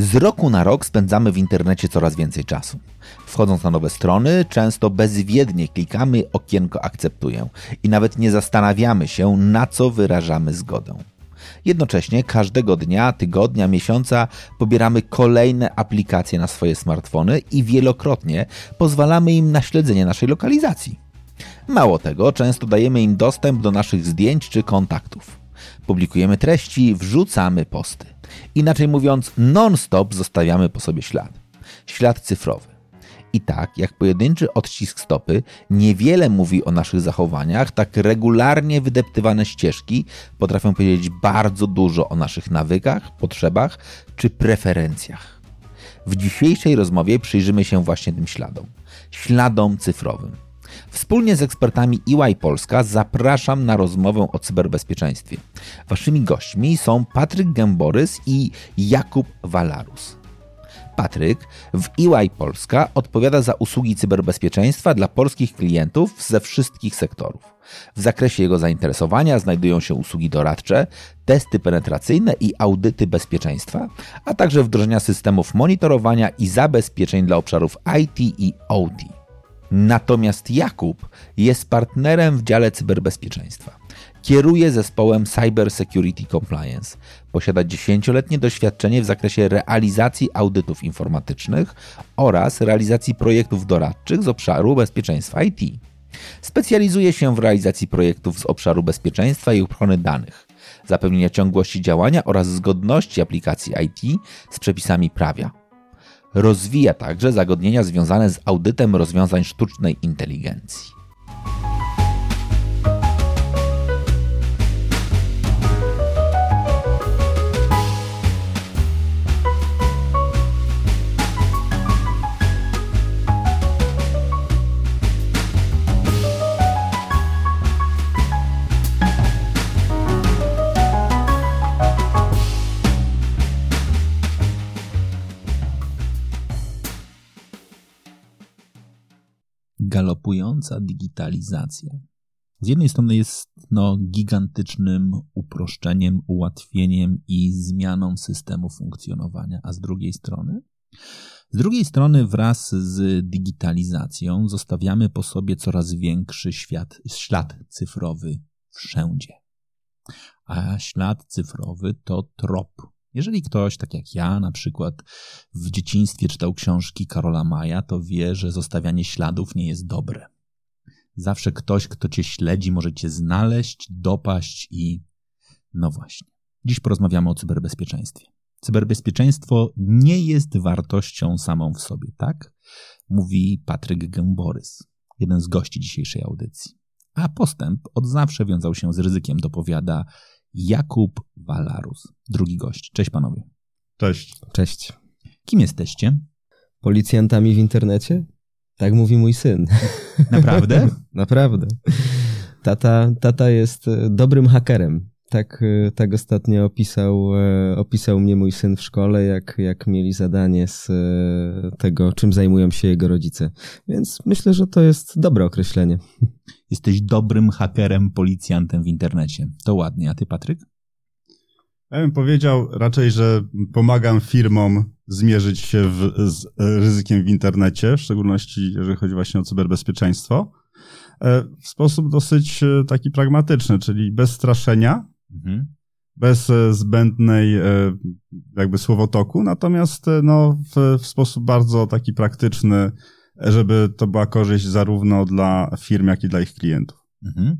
Z roku na rok spędzamy w internecie coraz więcej czasu. Wchodząc na nowe strony, często bezwiednie klikamy okienko akceptuję i nawet nie zastanawiamy się, na co wyrażamy zgodę. Jednocześnie każdego dnia, tygodnia, miesiąca pobieramy kolejne aplikacje na swoje smartfony i wielokrotnie pozwalamy im na śledzenie naszej lokalizacji. Mało tego, często dajemy im dostęp do naszych zdjęć czy kontaktów. Publikujemy treści, wrzucamy posty. Inaczej mówiąc, non-stop zostawiamy po sobie ślad. Ślad cyfrowy. I tak, jak pojedynczy odcisk stopy niewiele mówi o naszych zachowaniach, tak regularnie wydeptywane ścieżki potrafią powiedzieć bardzo dużo o naszych nawykach, potrzebach czy preferencjach. W dzisiejszej rozmowie przyjrzymy się właśnie tym śladom śladom cyfrowym. Wspólnie z ekspertami EY Polska zapraszam na rozmowę o cyberbezpieczeństwie. Waszymi gośćmi są Patryk Gęborys i Jakub Walarus. Patryk w EY Polska odpowiada za usługi cyberbezpieczeństwa dla polskich klientów ze wszystkich sektorów. W zakresie jego zainteresowania znajdują się usługi doradcze, testy penetracyjne i audyty bezpieczeństwa, a także wdrożenia systemów monitorowania i zabezpieczeń dla obszarów IT i OT. Natomiast Jakub jest partnerem w dziale cyberbezpieczeństwa. Kieruje zespołem Cyber Security Compliance. Posiada dziesięcioletnie doświadczenie w zakresie realizacji audytów informatycznych oraz realizacji projektów doradczych z obszaru bezpieczeństwa IT. Specjalizuje się w realizacji projektów z obszaru bezpieczeństwa i ochrony danych, zapewnienia ciągłości działania oraz zgodności aplikacji IT z przepisami prawa. Rozwija także zagadnienia związane z audytem rozwiązań sztucznej inteligencji. Galopująca digitalizacja. Z jednej strony jest no, gigantycznym uproszczeniem, ułatwieniem i zmianą systemu funkcjonowania, a z drugiej strony? Z drugiej strony, wraz z digitalizacją, zostawiamy po sobie coraz większy świat, ślad cyfrowy wszędzie. A ślad cyfrowy to trop, jeżeli ktoś, tak jak ja, na przykład w dzieciństwie czytał książki Karola Maja, to wie, że zostawianie śladów nie jest dobre. Zawsze ktoś, kto cię śledzi, może cię znaleźć, dopaść i. No właśnie. Dziś porozmawiamy o cyberbezpieczeństwie. Cyberbezpieczeństwo nie jest wartością samą w sobie, tak? Mówi Patryk Gęborys, jeden z gości dzisiejszej audycji. A postęp od zawsze wiązał się z ryzykiem, dopowiada Jakub Walarus, drugi gość. Cześć panowie. Cześć. Cześć. Kim jesteście? Policjantami w internecie? Tak mówi mój syn. Naprawdę? Naprawdę. Tata, tata jest e, dobrym hakerem. Tak, e, tak ostatnio opisał, e, opisał mnie mój syn w szkole, jak, jak mieli zadanie z tego, czym zajmują się jego rodzice. Więc myślę, że to jest dobre określenie. Jesteś dobrym hakerem, policjantem w internecie. To ładnie. A ty, Patryk? Ja bym powiedział raczej, że pomagam firmom zmierzyć się w, z ryzykiem w internecie, w szczególności jeżeli chodzi właśnie o cyberbezpieczeństwo, e, w sposób dosyć e, taki pragmatyczny, czyli bez straszenia, mhm. bez e, zbędnej jakby słowotoku, natomiast no, w, w sposób bardzo taki praktyczny, żeby to była korzyść zarówno dla firm, jak i dla ich klientów. Mhm.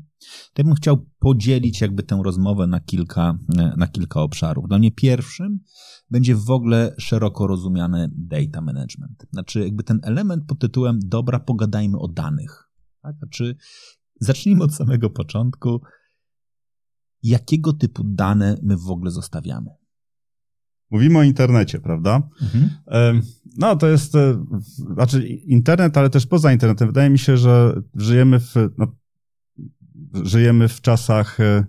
To ja bym chciał podzielić jakby tę rozmowę na kilka, na kilka obszarów. Dla mnie pierwszym będzie w ogóle szeroko rozumiany data management. Znaczy jakby ten element pod tytułem dobra, pogadajmy o danych. Tak? Znaczy zacznijmy od samego początku. Jakiego typu dane my w ogóle zostawiamy? Mówimy o internecie, prawda? Mhm. No, to jest, e, znaczy internet, ale też poza internetem. Wydaje mi się, że żyjemy w, no, żyjemy w czasach e,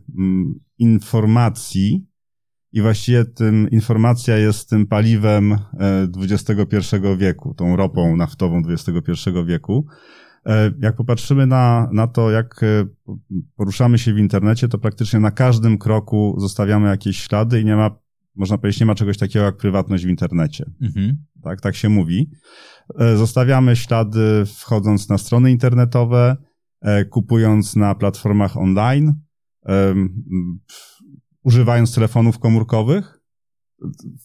informacji i właściwie tym informacja jest tym paliwem XXI e, wieku, tą ropą naftową XXI wieku. Jak popatrzymy na, na to, jak poruszamy się w internecie, to praktycznie na każdym kroku zostawiamy jakieś ślady i nie ma można powiedzieć, nie ma czegoś takiego jak prywatność w internecie. Mhm. Tak, tak się mówi. E, zostawiamy ślady wchodząc na strony internetowe, e, kupując na platformach online, używając telefonów komórkowych.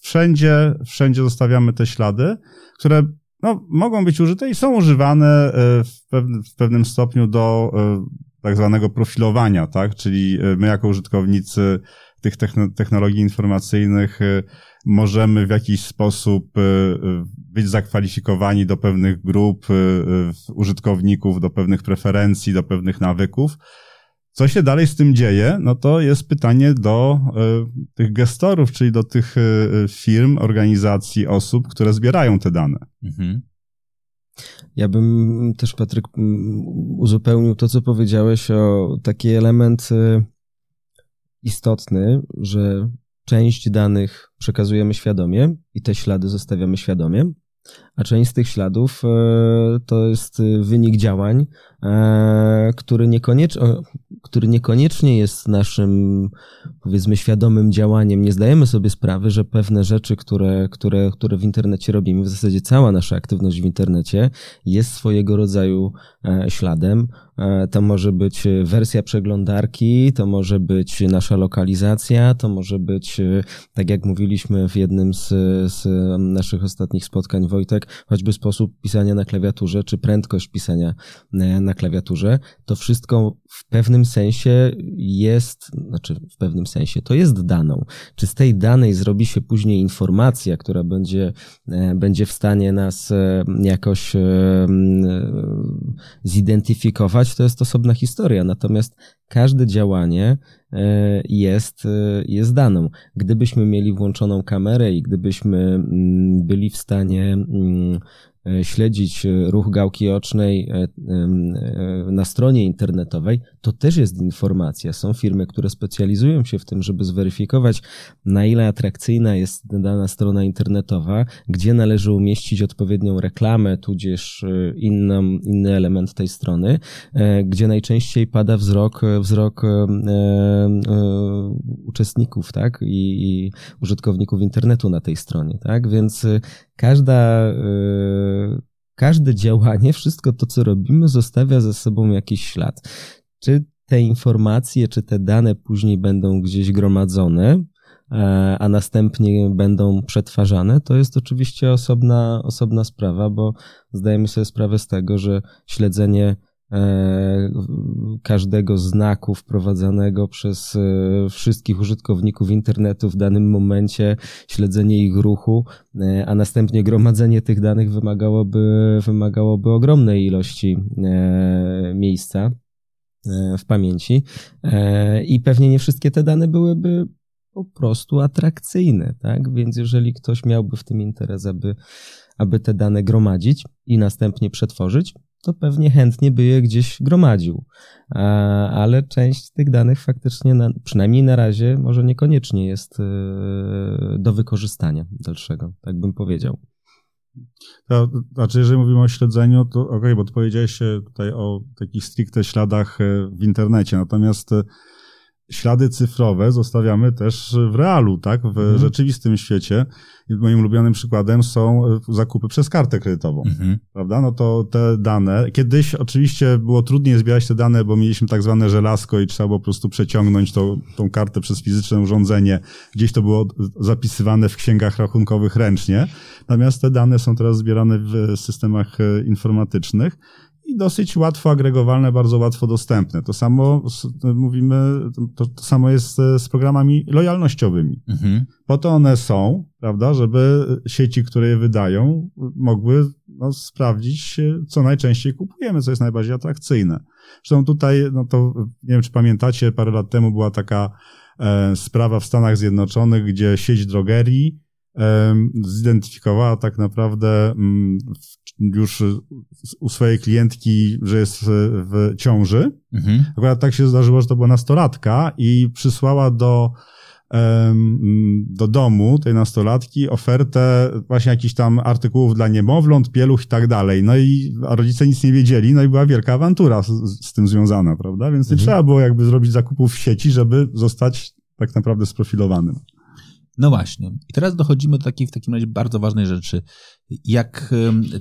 Wszędzie, wszędzie zostawiamy te ślady, które no, mogą być użyte i są używane e, w, pewnym, w pewnym stopniu do tak zwanego profilowania, tak? Czyli my jako użytkownicy tych technologii informacyjnych możemy w jakiś sposób być zakwalifikowani do pewnych grup użytkowników, do pewnych preferencji, do pewnych nawyków. Co się dalej z tym dzieje? No to jest pytanie do y, tych gestorów, czyli do tych y, firm, organizacji, osób, które zbierają te dane. Mhm. Ja bym też, Patryk, uzupełnił to, co powiedziałeś o taki element y, istotny, że część danych przekazujemy świadomie i te ślady zostawiamy świadomie, a część z tych śladów e, to jest wynik działań, e, który niekoniecznie, który niekoniecznie jest naszym, powiedzmy, świadomym działaniem. Nie zdajemy sobie sprawy, że pewne rzeczy, które, które, które w internecie robimy, w zasadzie cała nasza aktywność w internecie jest swojego rodzaju e, śladem. E, to może być wersja przeglądarki, to może być nasza lokalizacja, to może być, e, tak jak mówiliśmy w jednym z, z naszych ostatnich spotkań, Wojtek, choćby sposób pisania na klawiaturze, czy prędkość pisania na klawiaturze. To wszystko w pewnym sensie jest, znaczy w pewnym sensie, to jest daną. Czy z tej danej zrobi się później informacja, która będzie, e, będzie w stanie nas e, jakoś e, zidentyfikować, to jest osobna historia. Natomiast każde działanie jest, jest daną. Gdybyśmy mieli włączoną kamerę i gdybyśmy byli w stanie E, śledzić e, ruch gałki ocznej e, na stronie internetowej, to też jest informacja. Są firmy, które specjalizują się w tym, żeby zweryfikować, na ile atrakcyjna jest dana strona internetowa, gdzie należy umieścić odpowiednią reklamę, tudzież inną, inny element tej strony, gdzie najczęściej pada wzrok, wzrok uczestników, tak, i, i użytkowników internetu na tej stronie, tak, więc każda, y, każde działanie, wszystko to, co robimy, zostawia za sobą jakiś ślad. Czy te informacje, czy te dane później będą gdzieś gromadzone, e, a następnie będą przetwarzane, to jest oczywiście osobna, osobna sprawa, bo zdajemy sobie sprawę z tego, że śledzenie każdego znaku wprowadzanego przez e, wszystkich użytkowników internetu w danym momencie, śledzenie ich ruchu, e, a następnie gromadzenie tych danych wymagałoby, wymagałoby ogromnej ilości miejsca w pamięci i pewnie nie wszystkie te dane byłyby po prostu atrakcyjne, tak? Więc jeżeli ktoś miałby w tym interes, aby, aby te dane gromadzić i następnie przetworzyć, to pewnie chętnie by je gdzieś gromadził. Ale część tych danych faktycznie, na, przynajmniej na razie, może niekoniecznie jest e, do wykorzystania dalszego, tak bym powiedział. Znaczy, jeżeli mówimy o śledzeniu, to okej, okay, bo tu powiedziałeś tutaj o takich stricte śladach e, w internecie, natomiast e, ślady cyfrowe zostawiamy też w realu, tak, w mhm. rzeczywistym świecie. I moim ulubionym przykładem są e, zakupy przez kartę kredytową, mhm. prawda? No to te dane, kiedyś oczywiście było trudniej zbierać te dane, bo mieliśmy tak zwane żelazko i trzeba było po prostu przeciągnąć tą, tą kartę przez fizyczne urządzenie. Gdzieś to było zapisywane w księgach rachunkowych ręcznie. Natomiast te dane są teraz zbierane w systemach e, informatycznych i dosyć łatwo agregowalne, bardzo łatwo dostępne. To samo mówimy, to, to samo jest z programami lojalnościowymi. Mhm. Po to one są, prawda, żeby sieci, które je wydają, mogły no, sprawdzić, co najczęściej kupujemy, co jest najbardziej atrakcyjne. Zresztą tutaj, no to nie wiem, czy pamiętacie, parę lat temu była taka e, sprawa w Stanach Zjednoczonych, gdzie sieć drogerii zidentyfikowała tak naprawdę mm, już u swojej klientki, że jest w ciąży. Mhm. Akurat tak się zdarzyło, że to była nastolatka i przysłała do do domu tej nastolatki ofertę właśnie jakichś tam artykułów dla niemowląt, pieluch i tak dalej. No i rodzice nic nie wiedzieli, no i była wielka awantura z, z tym związana, prawda? Więc nie mhm. trzeba było jakby zrobić zakupów w sieci, żeby zostać tak naprawdę sprofilowanym. No właśnie. I teraz dochodzimy do takiej w takim razie bardzo ważnej rzeczy. Jak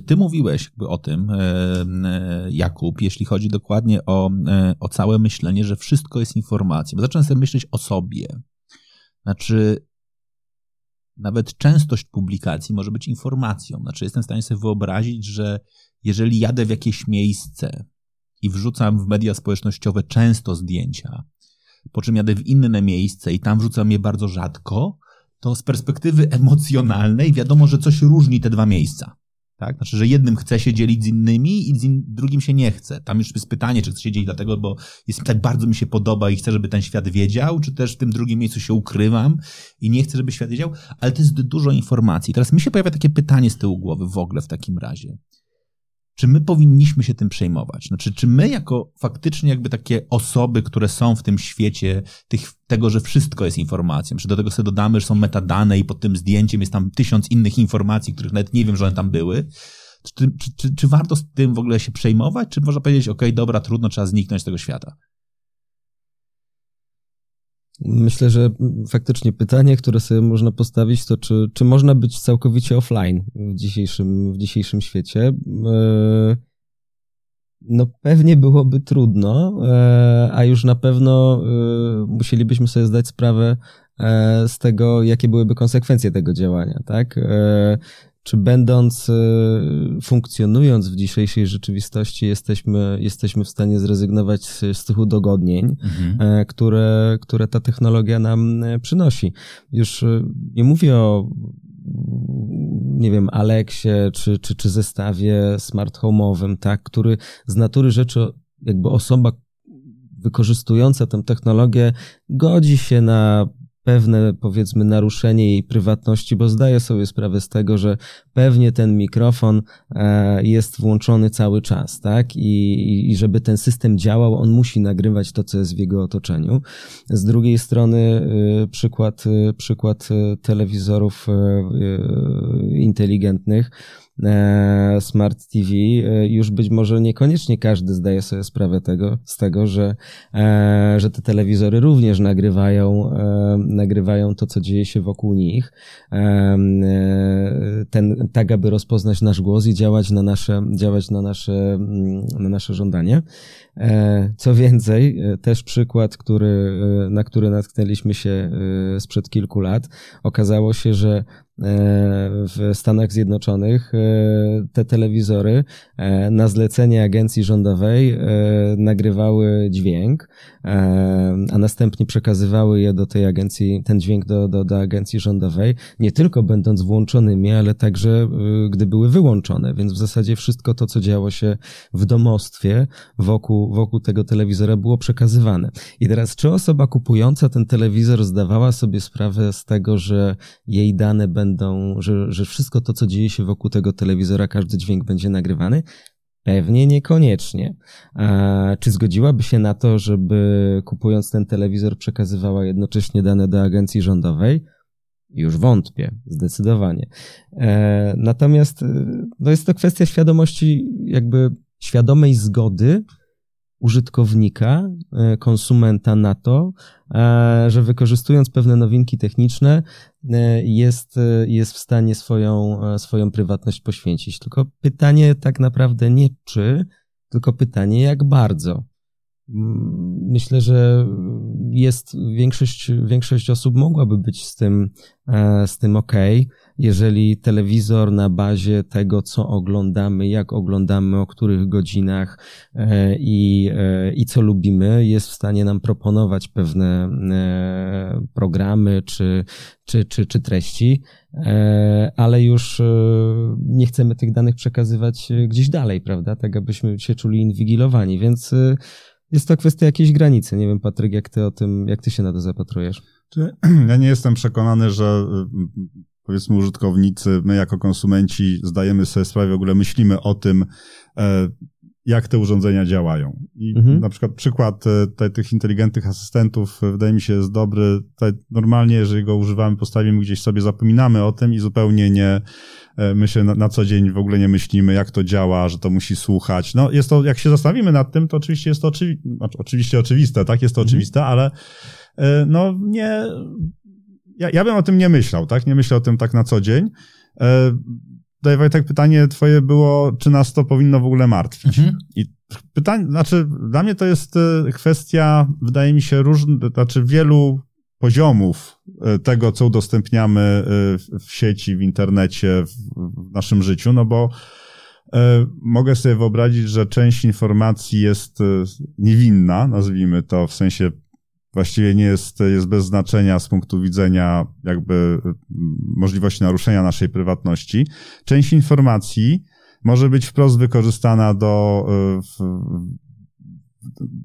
ty mówiłeś jakby o tym, Jakub, jeśli chodzi dokładnie o, o całe myślenie, że wszystko jest informacją. Bo zacząłem sobie myśleć o sobie. Znaczy, nawet częstość publikacji może być informacją. Znaczy, jestem w stanie sobie wyobrazić, że jeżeli jadę w jakieś miejsce i wrzucam w media społecznościowe często zdjęcia, po czym jadę w inne miejsce i tam wrzucam je bardzo rzadko, to z perspektywy emocjonalnej wiadomo, że coś różni te dwa miejsca. Tak? Znaczy, że jednym chce się dzielić z innymi i z in, drugim się nie chce. Tam już jest pytanie, czy chce się dzielić dlatego, bo jest tak bardzo mi się podoba i chcę, żeby ten świat wiedział, czy też w tym drugim miejscu się ukrywam i nie chcę, żeby świat wiedział, ale to jest dużo informacji. Teraz mi się pojawia takie pytanie z tyłu głowy w ogóle w takim razie czy my powinniśmy się tym przejmować? Znaczy, czy my jako faktycznie jakby takie osoby, które są w tym świecie tych, tego, że wszystko jest informacją, czy do tego sobie dodamy, że są metadane i pod tym zdjęciem jest tam tysiąc innych informacji, których nawet nie wiem, że one tam były, czy, czy, czy, czy warto z tym w ogóle się przejmować, czy można powiedzieć, ok, dobra, trudno, trzeba zniknąć z tego świata? Myślę, że faktycznie pytanie, które sobie można postawić, to czy, czy można być całkowicie offline w dzisiejszym, w dzisiejszym świecie? E, no pewnie byłoby trudno, e, a już na pewno e, musielibyśmy sobie zdać sprawę z tego, jakie byłyby konsekwencje tego działania, tak? Czy będąc, e, funkcjonując w dzisiejszej rzeczywistości, jesteśmy, jesteśmy w stanie zrezygnować z, z tych udogodnień, mhm. E, które, które ta technologia nam e, przynosi. Już nie mówię o nie wiem, Alexie czy, czy, czy zestawie smart home'owym, tak, który z natury rzeczy jakby osoba wykorzystująca tę technologię godzi się na pewne, powiedzmy, naruszenie jej prywatności, bo zdaję sobie sprawę z tego, że pewnie ten mikrofon e, jest włączony cały czas, tak? I, I żeby ten system działał, on musi nagrywać to, co jest w jego otoczeniu. Z drugiej strony e, przykład, e, przykład telewizorów inteligentnych, Smart TV, e, już być może niekoniecznie każdy zdaje sobie sprawę tego, z tego, że, e, że te telewizory również nagrywają, nagrywają to, co dzieje się wokół nich, ten, tak aby rozpoznać nasz głos i działać na nasze, działać na nasze, mm, na nasze żądanie. Co więcej, też przykład, który, na który natknęliśmy się sprzed kilku lat, okazało się, że w Stanach Zjednoczonych e, te telewizory e, na zlecenie agencji rządowej e, nagrywały dźwięk, a następnie przekazywały je do tej agencji, ten dźwięk do, do, do agencji rządowej, nie tylko będąc włączonymi, ale także gdy były wyłączone, więc w zasadzie wszystko to, co działo się w domostwie wokół, wokół tego telewizora było przekazywane. I teraz, czy osoba kupująca ten telewizor zdawała sobie sprawę z tego, że jej dane będą że, że wszystko to, co dzieje się wokół tego telewizora, każdy dźwięk będzie nagrywany? Pewnie niekoniecznie. A czy zgodziłaby się na to, żeby kupując ten telewizor przekazywała jednocześnie dane do agencji rządowej? Już wątpię, zdecydowanie. E, natomiast e, no jest to kwestia świadomości, jakby świadomej zgody użytkownika, e, konsumenta na to, e, że wykorzystując pewne nowinki techniczne, e, jest, jest w stanie swoją, swoją prywatność poświęcić. Tylko pytanie tak naprawdę nie czy, tylko pytanie jak bardzo. Mm, myślę, że jest większość, większość osób mogłaby być z tym, z tym ok jeżeli telewizor na bazie tego, co oglądamy, jak oglądamy, o których godzinach e, i, e, i co lubimy, jest w stanie nam proponować pewne e, programy czy, czy, czy, czy treści, ale już nie chcemy tych danych przekazywać gdzieś dalej, prawda? Tak, abyśmy się czuli inwigilowani, więc jest to kwestia jakiejś granicy. Nie wiem, Patryk, jak ty o tym, jak ty się na to zapatrujesz? Ja nie jestem przekonany, że powiedzmy użytkownicy, my jako konsumenci zdajemy sobie sprawę, w ogóle myślimy o tym, e, jak te urządzenia działają. I mhm. na przykład przykład e, te, tych inteligentnych asystentów e, wydaje mi się jest dobry. normalnie, jeżeli go używamy, postawimy gdzieś sobie, zapominamy o tym i zupełnie nie, my się na, na, co dzień w ogóle nie myślimy, jak to działa, że to musi słuchać. No jest to, jak się zastanowimy nad tym, to oczywiście jest to oczywi znaczy, oczywiście oczywiste, tak? Jest to mhm. oczywiste, ale no nie, ja, ja bym o tym nie myślał, tak? Nie myślę o tym tak na co dzień. E, Tutaj Wojtek pytanie twoje było, czy nas to powinno w ogóle martwić. Mhm. I pytanie, znaczy dla mnie to jest e, kwestia, wydaje mi się, różnych, znaczy wielu poziomów e, tego, co udostępniamy e, w sieci, w internecie, w naszym życiu, no bo mogę sobie wyobrazić, że część informacji jest niewinna, nazwijmy to, w sensie właściwie nie jest, jest bez znaczenia z punktu widzenia jakby możliwości naruszenia naszej prywatności. Część informacji może być wprost wykorzystana do,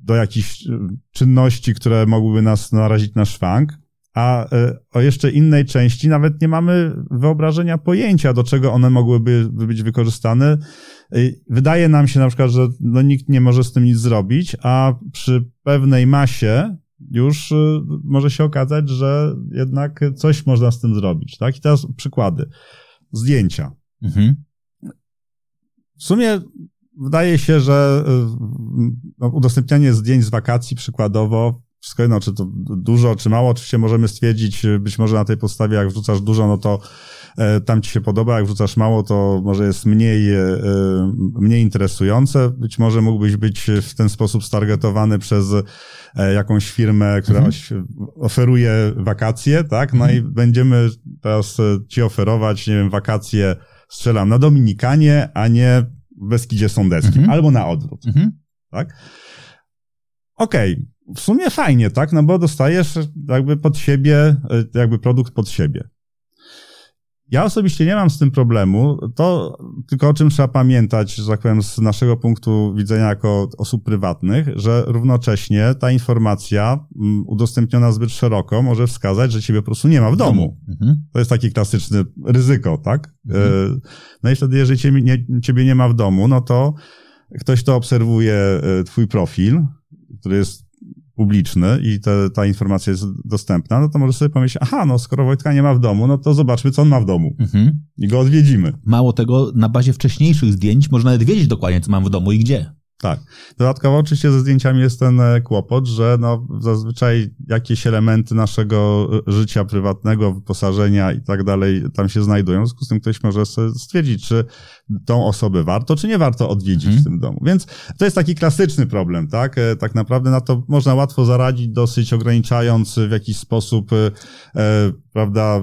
do jakichś czynności, które mogłyby nas narazić na szwank, a e, o jeszcze innej części nawet nie mamy wyobrażenia pojęcia, do czego one mogłyby być wykorzystane. Wydaje nam się na przykład, że no, nikt nie może z tym nic zrobić, a przy pewnej masie już y, może się okazać, że jednak coś można z tym zrobić. Tak? I teraz przykłady. Zdjęcia. Mhm. W sumie wydaje się, że y, no, udostępnianie zdjęć z wakacji przykładowo, wszystko jedno, czy to dużo, czy mało, oczywiście możemy stwierdzić, y, być może na tej podstawie, jak wrzucasz dużo, no to tam ci się podoba, jak wrzucasz mało, to może jest mniej, e, mniej interesujące. Być może mógłbyś być w ten sposób stargetowany przez e, jakąś firmę, która mhm. oferuje wakacje, tak? No mhm. i będziemy teraz ci oferować, nie wiem, wakacje strzelam na Dominikanie, a nie w Beskidzie Sądeckim, mhm. albo na odwrót, mhm. tak? Okej, okay. w sumie fajnie, tak? No bo dostajesz jakby pod siebie, jakby produkt pod siebie. Ja osobiście nie mam z tym problemu. To tylko o czym trzeba pamiętać, że tak powiem, z naszego punktu widzenia jako osób prywatnych, że równocześnie ta informacja mm, udostępniona zbyt szeroko może wskazać, że ciebie po prostu nie ma w domu. Mhm. To jest taki klasyczny ryzyko, tak? Mhm. E, no i wtedy, jeżeli ciebie nie, ciebie nie ma w domu, no to ktoś to obserwuje e, twój profil, który jest publiczny i te, ta informacja jest dostępna, no to może sobie pomyśleć, aha, no skoro Wojtka nie ma w domu, no to zobaczmy, co on ma w domu. Mhm. I go odwiedzimy. Mało tego, na bazie wcześniejszych zdjęć można nawet wiedzieć dokładnie, co mam w domu i gdzie. Tak. Dodatkowo oczywiście ze zdjęciami jest ten e, kłopot, że no zazwyczaj jakieś elementy naszego e, życia prywatnego, wyposażenia i tak dalej tam się znajdują. W związku z tym ktoś może stwierdzić, czy tą osobę warto, czy nie warto odwiedzić mhm. w tym domu. Więc to jest taki klasyczny problem, tak? E, tak naprawdę na to można łatwo zaradzić, dosyć ograniczając w jakiś sposób, e, prawda?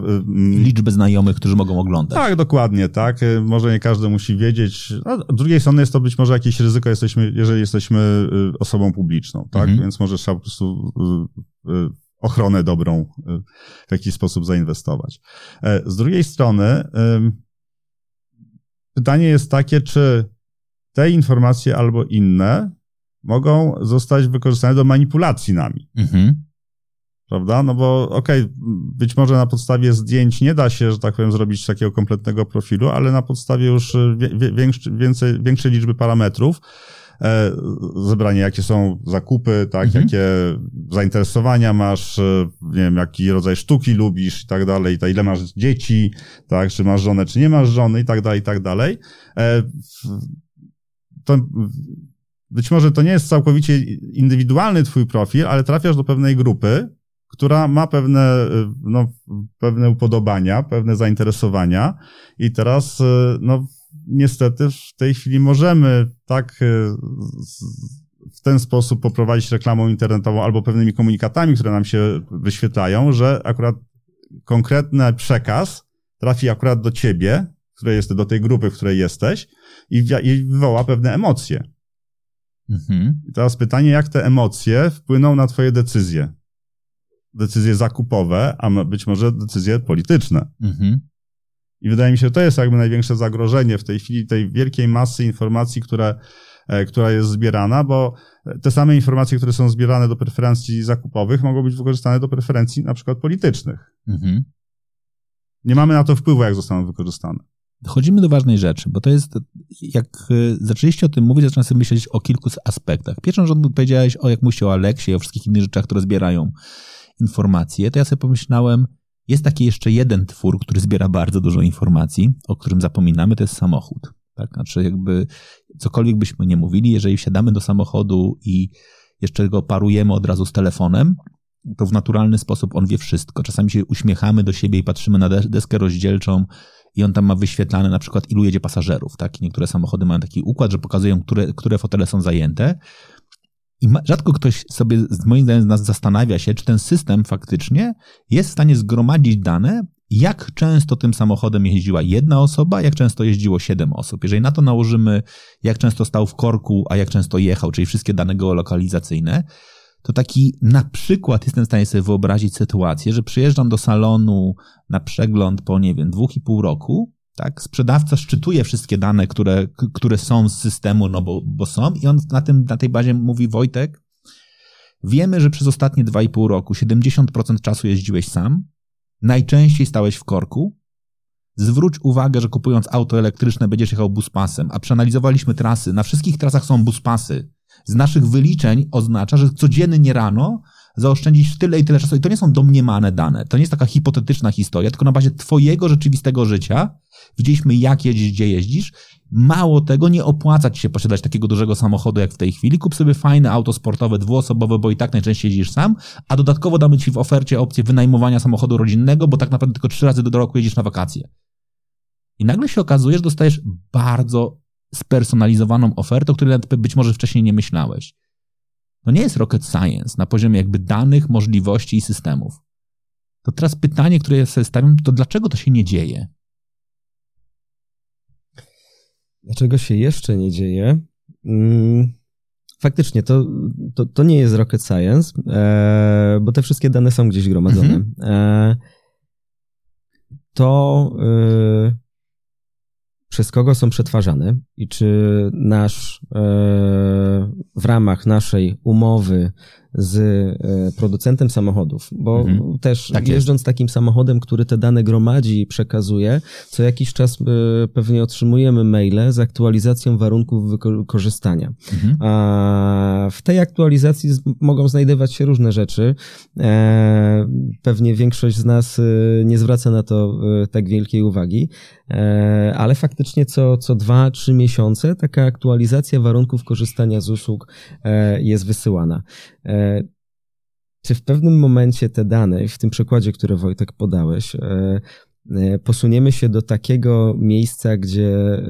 Liczbę znajomych, którzy mogą oglądać. Tak, dokładnie, tak. Może nie każdy musi wiedzieć. A z drugiej strony jest to być może jakieś ryzyko, jesteśmy, jeżeli jesteśmy osobą publiczną, tak? Mhm. Więc może trzeba po prostu ochronę dobrą w jakiś sposób zainwestować. Z drugiej strony, Pytanie jest takie, czy te informacje albo inne mogą zostać wykorzystane do manipulacji nami. Mhm. Prawda? No bo okej, okay, być może na podstawie zdjęć nie da się, że tak powiem, zrobić takiego kompletnego profilu, ale na podstawie już większej, więcej, większej liczby parametrów zebranie, jakie są zakupy, tak, mhm. jakie zainteresowania masz, e, nie wiem, jaki rodzaj sztuki lubisz i tak dalej, tak, ile masz dzieci, tak, czy masz żonę, czy nie masz żony i tak dalej, i tak dalej. E, to być może to nie jest całkowicie indywidualny twój profil, ale trafiasz do pewnej grupy, która ma pewne, no, pewne upodobania, pewne zainteresowania i teraz, no, niestety w tej chwili możemy tak e, w ten sposób poprowadzić reklamą internetową albo pewnymi komunikatami, które nam się wyświetlają, że akurat konkretny przekaz trafi akurat do ciebie, które jest do tej grupy, w której jesteś i, i wywoła pewne emocje. Mhm. I teraz pytanie, jak te emocje wpłyną na twoje decyzje? Decyzje zakupowe, a być może decyzje polityczne. Mhm. I wydaje mi się, że to jest jakby największe zagrożenie w tej chwili tej wielkiej masy informacji, które, e, która jest zbierana, bo te same informacje, które są zbierane do preferencji zakupowych, mogą być wykorzystane do preferencji na przykład politycznych. Mhm. Nie mamy na to wpływu, jak zostaną wykorzystane. Dochodzimy do ważnej rzeczy, bo to jest, jak e, zaczęliście o tym mówić, zacząłem sobie myśleć o kilku aspektach. Pierwszą rzecz powiedziałeś o, jak mówicie o Aleksie, o wszystkich innych rzeczach, które zbierają informacje, to ja sobie pomyślałem, jest taki jeszcze jeden twór, który zbiera bardzo dużo informacji, o którym zapominamy, to jest samochód. Tak? Znaczy, jakby cokolwiek byśmy nie mówili, jeżeli wsiadamy do samochodu i jeszcze go parujemy od razu z telefonem, to w naturalny sposób on wie wszystko. Czasami się uśmiechamy do siebie i patrzymy na deskę rozdzielczą i on tam ma wyświetlane na przykład ilu jedzie pasażerów, tak? niektóre samochody mają taki układ, że pokazują, które, które fotele są zajęte. I rzadko ktoś sobie, moim zdaniem, z nas zastanawia się, czy ten system faktycznie jest w stanie zgromadzić dane, jak często tym samochodem jeździła jedna osoba, jak często jeździło siedem osób. Jeżeli na to nałożymy, jak często stał w korku, a jak często jechał, czyli wszystkie dane geolokalizacyjne, to taki na przykład jestem w stanie sobie wyobrazić sytuację, że przyjeżdżam do salonu na przegląd po, nie wiem, dwóch i pół roku, tak? Sprzedawca szczytuje wszystkie dane, które, które są z systemu, no bo, bo są i on na, tym, na tej bazie mówi Wojtek, wiemy, że przez ostatnie dwa i pół roku 70% czasu jeździłeś sam, najczęściej stałeś w korku, zwróć uwagę, że kupując auto elektryczne będziesz jechał buspasem, a przeanalizowaliśmy trasy, na wszystkich trasach są buspasy, z naszych wyliczeń oznacza, że codziennie rano zaoszczędzić tyle i tyle czasu. I to nie są domniemane dane. To nie jest taka hipotetyczna historia, tylko na bazie twojego rzeczywistego życia widzieliśmy, jak jeździsz, gdzie jeździsz. Mało tego, nie opłaca ci się posiadać takiego dużego samochodu jak w tej chwili. Kup sobie fajne auto sportowe, dwuosobowe, bo i tak najczęściej jeździsz sam, a dodatkowo damy ci w ofercie opcję wynajmowania samochodu rodzinnego, bo tak naprawdę tylko trzy razy do roku jedziesz na wakacje. I nagle się okazuje, że dostajesz bardzo spersonalizowaną ofertę, o której być może wcześniej nie myślałeś. To nie jest rocket science na poziomie jakby danych, możliwości i systemów. To teraz pytanie, które ja sobie stawiam, to dlaczego to się nie dzieje? Dlaczego się jeszcze nie dzieje? Mm, faktycznie, to, to, to nie jest rocket science, e, bo te wszystkie dane są gdzieś gromadzone. Mhm. E, to e, przez kogo są przetwarzane i czy nasz, e, w ramach naszej umowy z e, producentem samochodów, bo mhm. też tak jeżdżąc jest. takim samochodem, który te dane gromadzi i przekazuje, co jakiś czas e, pewnie otrzymujemy maile z aktualizacją warunków wykorzystania. Mhm. A w tej aktualizacji mogą znajdować się różne rzeczy. E, pewnie większość z nas nie zwraca na to tak wielkiej uwagi, ale faktycznie co, co dwa, trzy miesiące taka aktualizacja warunków korzystania z usług jest wysyłana. E, czy w pewnym momencie te dane, w tym przykładzie, który Wojtek podałeś, e, e, posuniemy się do takiego miejsca, gdzie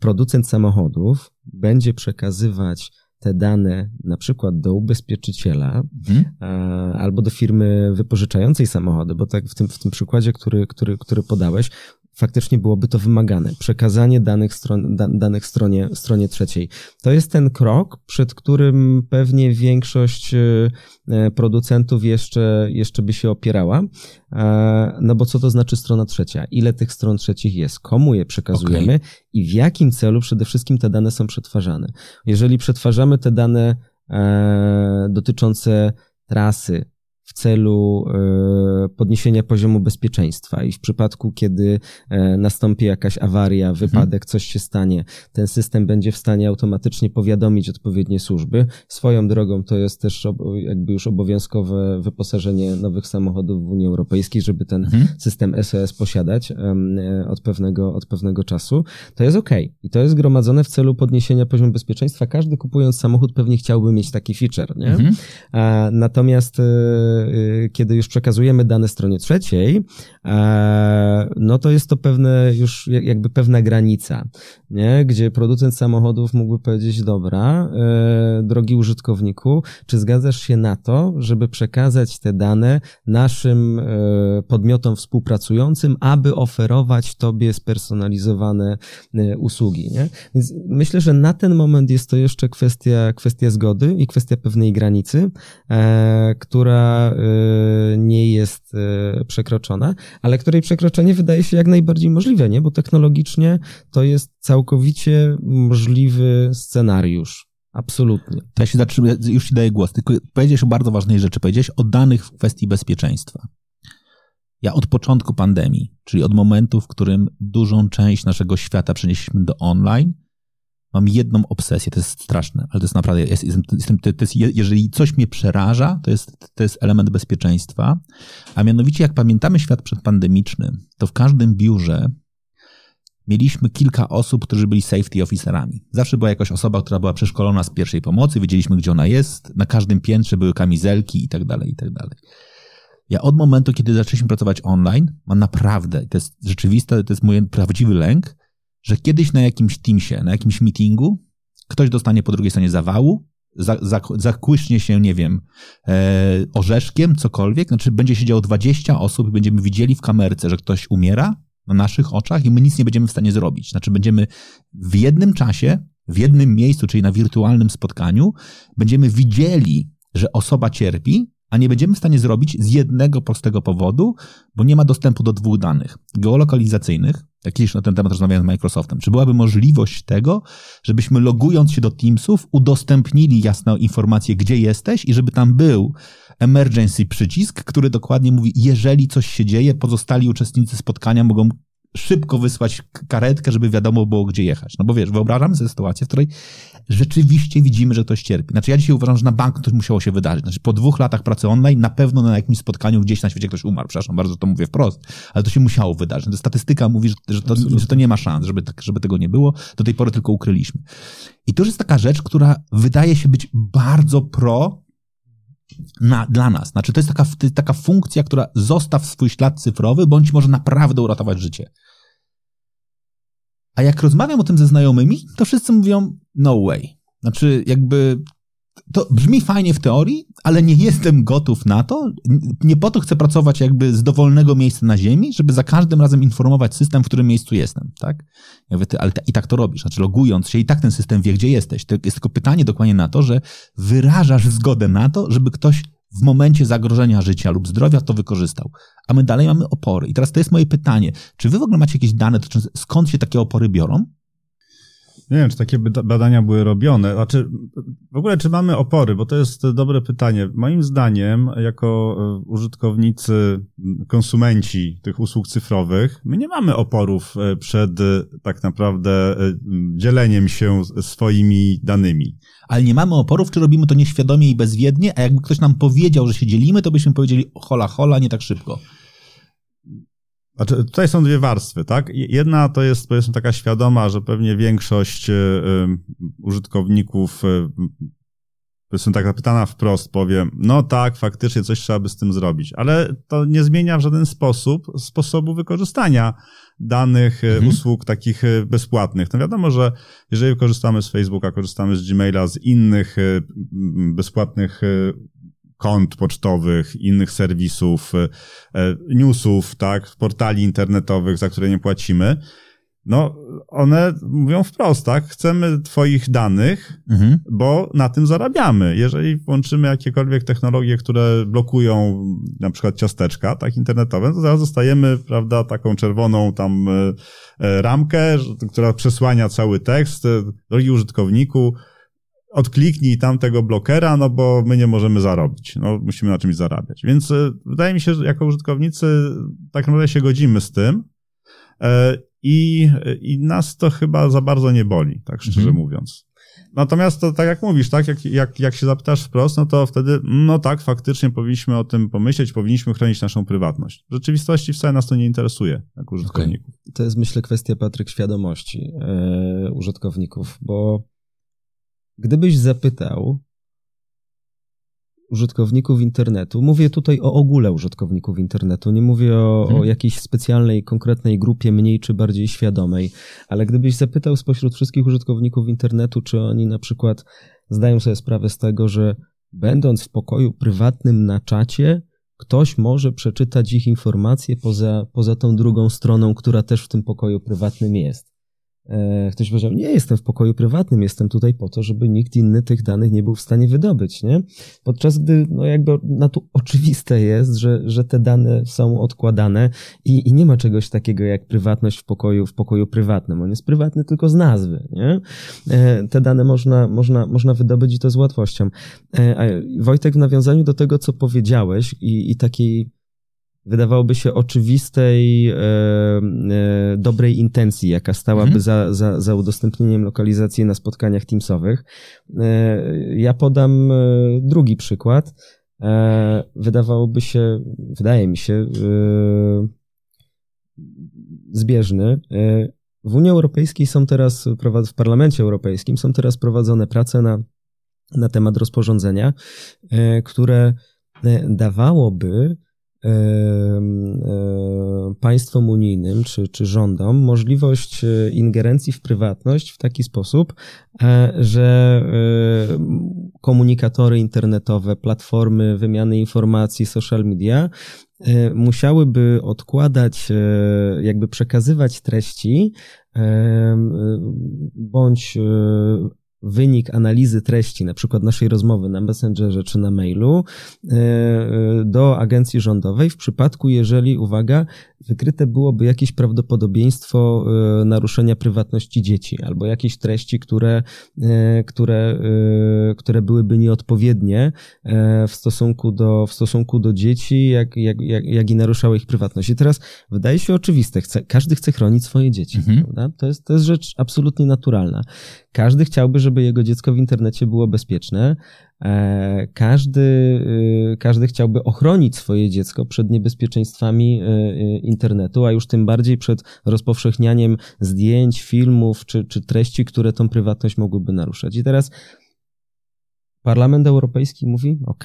producent samochodów będzie przekazywać te dane na przykład do ubezpieczyciela mhm. albo do firmy wypożyczającej samochody, bo tak w tym, w tym przykładzie, który, który, który podałeś, faktycznie byłoby to wymagane. Przekazanie danych, stron, da, danych stronie, stronie trzeciej. To jest ten krok, przed którym pewnie większość e, e, producentów jeszcze, jeszcze by się opierała. E, no bo co to znaczy strona trzecia? Ile tych stron trzecich jest? Komu je przekazujemy? Okay. I w jakim celu przede wszystkim te dane są przetwarzane? Jeżeli przetwarzamy te dane dotyczące trasy, w celu e, podniesienia poziomu bezpieczeństwa i w przypadku, kiedy e, nastąpi jakaś awaria, mhm. wypadek, coś się stanie, ten system będzie w stanie automatycznie powiadomić odpowiednie służby. Swoją drogą to jest też jakby już obowiązkowe wyposażenie nowych samochodów w Unii Europejskiej, żeby ten mhm. system SOS posiadać e, od pewnego, od pewnego czasu. To jest ok i to jest gromadzone w celu podniesienia poziomu bezpieczeństwa. Każdy kupując samochód pewnie chciałby mieć taki feature, nie? Mhm. Natomiast kiedy już przekazujemy dane stronie trzeciej, e, no to jest to pewne już jakby pewna granica, nie? gdzie producent samochodów mógłby powiedzieć, dobra, e, drogi użytkowniku, czy zgadzasz się na to, żeby przekazać te dane naszym e, podmiotom współpracującym, aby oferować tobie spersonalizowane usługi, nie? Więc myślę, że na ten moment jest to jeszcze kwestia, kwestia zgody i kwestia pewnej granicy, która Y, nie jest y, przekroczona, ale której przekroczenie wydaje się jak najbardziej możliwe, nie? Bo technologicznie to jest całkowicie możliwy scenariusz. Absolutnie. To ja się zatrzymuję, już ci daję głos. Tylko powiedziałeś o bardzo ważnej rzeczy. Powiedziałeś o danych w kwestii bezpieczeństwa. Ja od początku pandemii, czyli od momentu, w którym dużą część naszego świata przenieśliśmy do online, mam jedną obsesję, to jest straszne, ale to jest naprawdę, jest, jestem, to jest, jeżeli coś mnie przeraża, to jest, to jest element bezpieczeństwa, a mianowicie jak pamiętamy świat przedpandemiczny, to w każdym biurze mieliśmy kilka osób, którzy byli safety officerami. Zawsze była jakaś osoba, która była przeszkolona z pierwszej pomocy, wiedzieliśmy, gdzie ona jest, na każdym piętrze były kamizelki i tak dalej, i tak dalej. Ja od momentu, kiedy zaczęliśmy pracować online, mam naprawdę, to jest rzeczywiste, to jest mój prawdziwy lęk, że kiedyś na jakimś Teamsie, na jakimś meetingu, ktoś dostanie po drugiej stronie zawału, zakłyśnie się, nie wiem, e, orzeszkiem, cokolwiek, znaczy będzie siedziało 20 osób i będziemy widzieli w kamerce, że ktoś umiera na naszych oczach i my nic nie będziemy w stanie zrobić. Znaczy będziemy w jednym czasie, w jednym miejscu, czyli na wirtualnym spotkaniu, będziemy widzieli, że osoba cierpi, a nie będziemy w stanie zrobić z jednego prostego powodu, bo nie ma dostępu do dwóch danych geolokalizacyjnych. Kiedyś na ten temat rozmawiałem z Microsoftem. Czy byłaby możliwość tego, żebyśmy logując się do Teamsów udostępnili jasną informację, gdzie jesteś i żeby tam był emergency przycisk, który dokładnie mówi, jeżeli coś się dzieje, pozostali uczestnicy spotkania mogą szybko wysłać karetkę, żeby wiadomo było, gdzie jechać. No bo wiesz, wyobrażamy sobie sytuację, w której rzeczywiście widzimy, że ktoś cierpi. Znaczy ja dzisiaj uważam, że na bank to musiało się wydarzyć. Znaczy po dwóch latach pracy online na pewno na jakimś spotkaniu gdzieś na świecie ktoś umarł. Przepraszam bardzo, to mówię wprost, ale to się musiało wydarzyć. To statystyka mówi, że, to, że to nie ma szans, żeby, tak, żeby tego nie było. Do tej pory tylko ukryliśmy. I to już jest taka rzecz, która wydaje się być bardzo pro na, dla nas. Znaczy, to jest taka, to jest taka funkcja, która zostaw swój ślad cyfrowy, bądź może naprawdę uratować życie. A jak rozmawiam o tym ze znajomymi, to wszyscy mówią no way. Znaczy, jakby to brzmi fajnie w teorii, ale nie jestem gotów na to. Nie po to chcę pracować jakby z dowolnego miejsca na ziemi, żeby za każdym razem informować system, w którym miejscu jestem, tak? Ja mówię, ty, ale i tak to robisz, znaczy logując się i tak ten system wie, gdzie jesteś. To jest tylko pytanie dokładnie na to, że wyrażasz zgodę na to, żeby ktoś w momencie zagrożenia życia lub zdrowia to wykorzystał. A my dalej mamy opory. I teraz to jest moje pytanie. Czy wy w ogóle macie jakieś dane skąd się takie opory biorą? Nie wiem, czy takie badania były robione. Znaczy, w ogóle, czy mamy opory, bo to jest dobre pytanie. Moim zdaniem, jako e, użytkownicy, konsumenci tych usług cyfrowych, my nie mamy oporów e, przed e, tak naprawdę dzieleniem się swoimi danymi. Ale nie mamy oporów, czy robimy to nieświadomie i bezwiednie, a jakby ktoś nam powiedział, że się dzielimy, to byśmy powiedzieli hola, hola, nie tak szybko. Znaczy, tutaj są dwie warstwy, tak? Jedna to jest, powiedzmy, taka świadoma, że pewnie większość y, użytkowników, y, powiedzmy, tak zapytana wprost powie, no tak, faktycznie coś trzeba by z tym zrobić, ale to nie zmienia w żaden sposób sposobu wykorzystania danych, mhm. usług takich bezpłatnych. No wiadomo, że jeżeli korzystamy z Facebooka, korzystamy z Gmaila, z innych bezpłatnych kont pocztowych, innych serwisów, e, e, newsów, tak, portali internetowych, za które nie płacimy, no one mówią wprost, tak, chcemy twoich danych, mhm. bo na tym zarabiamy. Jeżeli włączymy jakiekolwiek technologie, które blokują na przykład ciasteczka, tak, internetowe, to zaraz dostajemy, prawda, taką czerwoną tam e, ramkę, która przesłania cały tekst. Drogi użytkowniku, odkliknij tamtego blokera, no bo my nie możemy zarobić. No, musimy na czymś zarabiać. Więc e, wydaje mi się, że jako użytkownicy tak naprawdę się godzimy z tym e, i, i nas to chyba za bardzo nie boli, tak szczerze mhm. mówiąc. Natomiast to tak jak mówisz, tak, jak, jak, jak się zapytasz wprost, no to wtedy, no tak, faktycznie powinniśmy o tym pomyśleć, powinniśmy chronić naszą prywatność. W rzeczywistości wcale nas to nie interesuje, jak użytkowników. Okay. To jest, myślę, kwestia, Patryk, świadomości yy, użytkowników, bo Gdybyś zapytał użytkowników internetu, mówię tutaj o ogóle użytkowników internetu, nie mówię o, hmm. o jakiejś specjalnej, konkretnej grupie, mniej czy bardziej świadomej, ale gdybyś zapytał spośród wszystkich użytkowników internetu, czy oni na przykład zdają sobie sprawę z tego, że będąc w pokoju prywatnym na czacie, ktoś może przeczytać ich informacje poza, poza tą drugą stroną, która też w tym pokoju prywatnym jest. E, ktoś powiedział, nie jestem w pokoju prywatnym, jestem tutaj po to, żeby nikt inny tych danych nie był w stanie wydobyć, nie? Podczas gdy, no jakby na to oczywiste jest, że, że te dane są odkładane i, i nie ma czegoś takiego jak prywatność w pokoju, w pokoju prywatnym. On jest prywatny tylko z nazwy, nie? E, te dane można, można, można wydobyć i to z łatwością. E, Wojtek, w nawiązaniu do tego, co powiedziałeś i, i takiej wydawałoby się oczywistej, dobrej intencji, jaka stałaby mhm. za, za, za udostępnieniem lokalizacji na spotkaniach Teamsowych. E, ja podam e, drugi przykład. E, wydawałoby się, wydaje mi się, zbieżny. w Unii Europejskiej są teraz, w Parlamencie Europejskim są teraz prowadzone prace na, na temat rozporządzenia, które dawałoby państwom unijnym czy, czy rządom możliwość e, ingerencji w prywatność w taki sposób, e, że e, komunikatory internetowe, platformy wymiany informacji, social media musiałyby odkładać, jakby przekazywać treści bądź wynik analizy treści, na przykład naszej rozmowy na Messengerze czy na mailu, e, e, do agencji rządowej w przypadku, jeżeli, uwaga, wykryte byłoby jakieś prawdopodobieństwo e, naruszenia prywatności dzieci albo jakieś treści, które, które, które byłyby nieodpowiednie w stosunku do, w stosunku do dzieci, jak, jak, jak, jak i naruszały ich prywatność. I teraz wydaje się oczywiste, chce, każdy chce chronić swoje dzieci, mhm. prawda? To jest, to jest rzecz absolutnie naturalna. Każdy chciałby, żeby jego dziecko w internecie było bezpieczne. E, każdy, y, każdy chciałby ochronić swoje dziecko przed niebezpieczeństwami y, y, internetu, a już tym bardziej przed rozpowszechnianiem zdjęć, filmów czy, czy treści, które tą prywatność mogłyby naruszać. I teraz Parlament Europejski mówi: OK,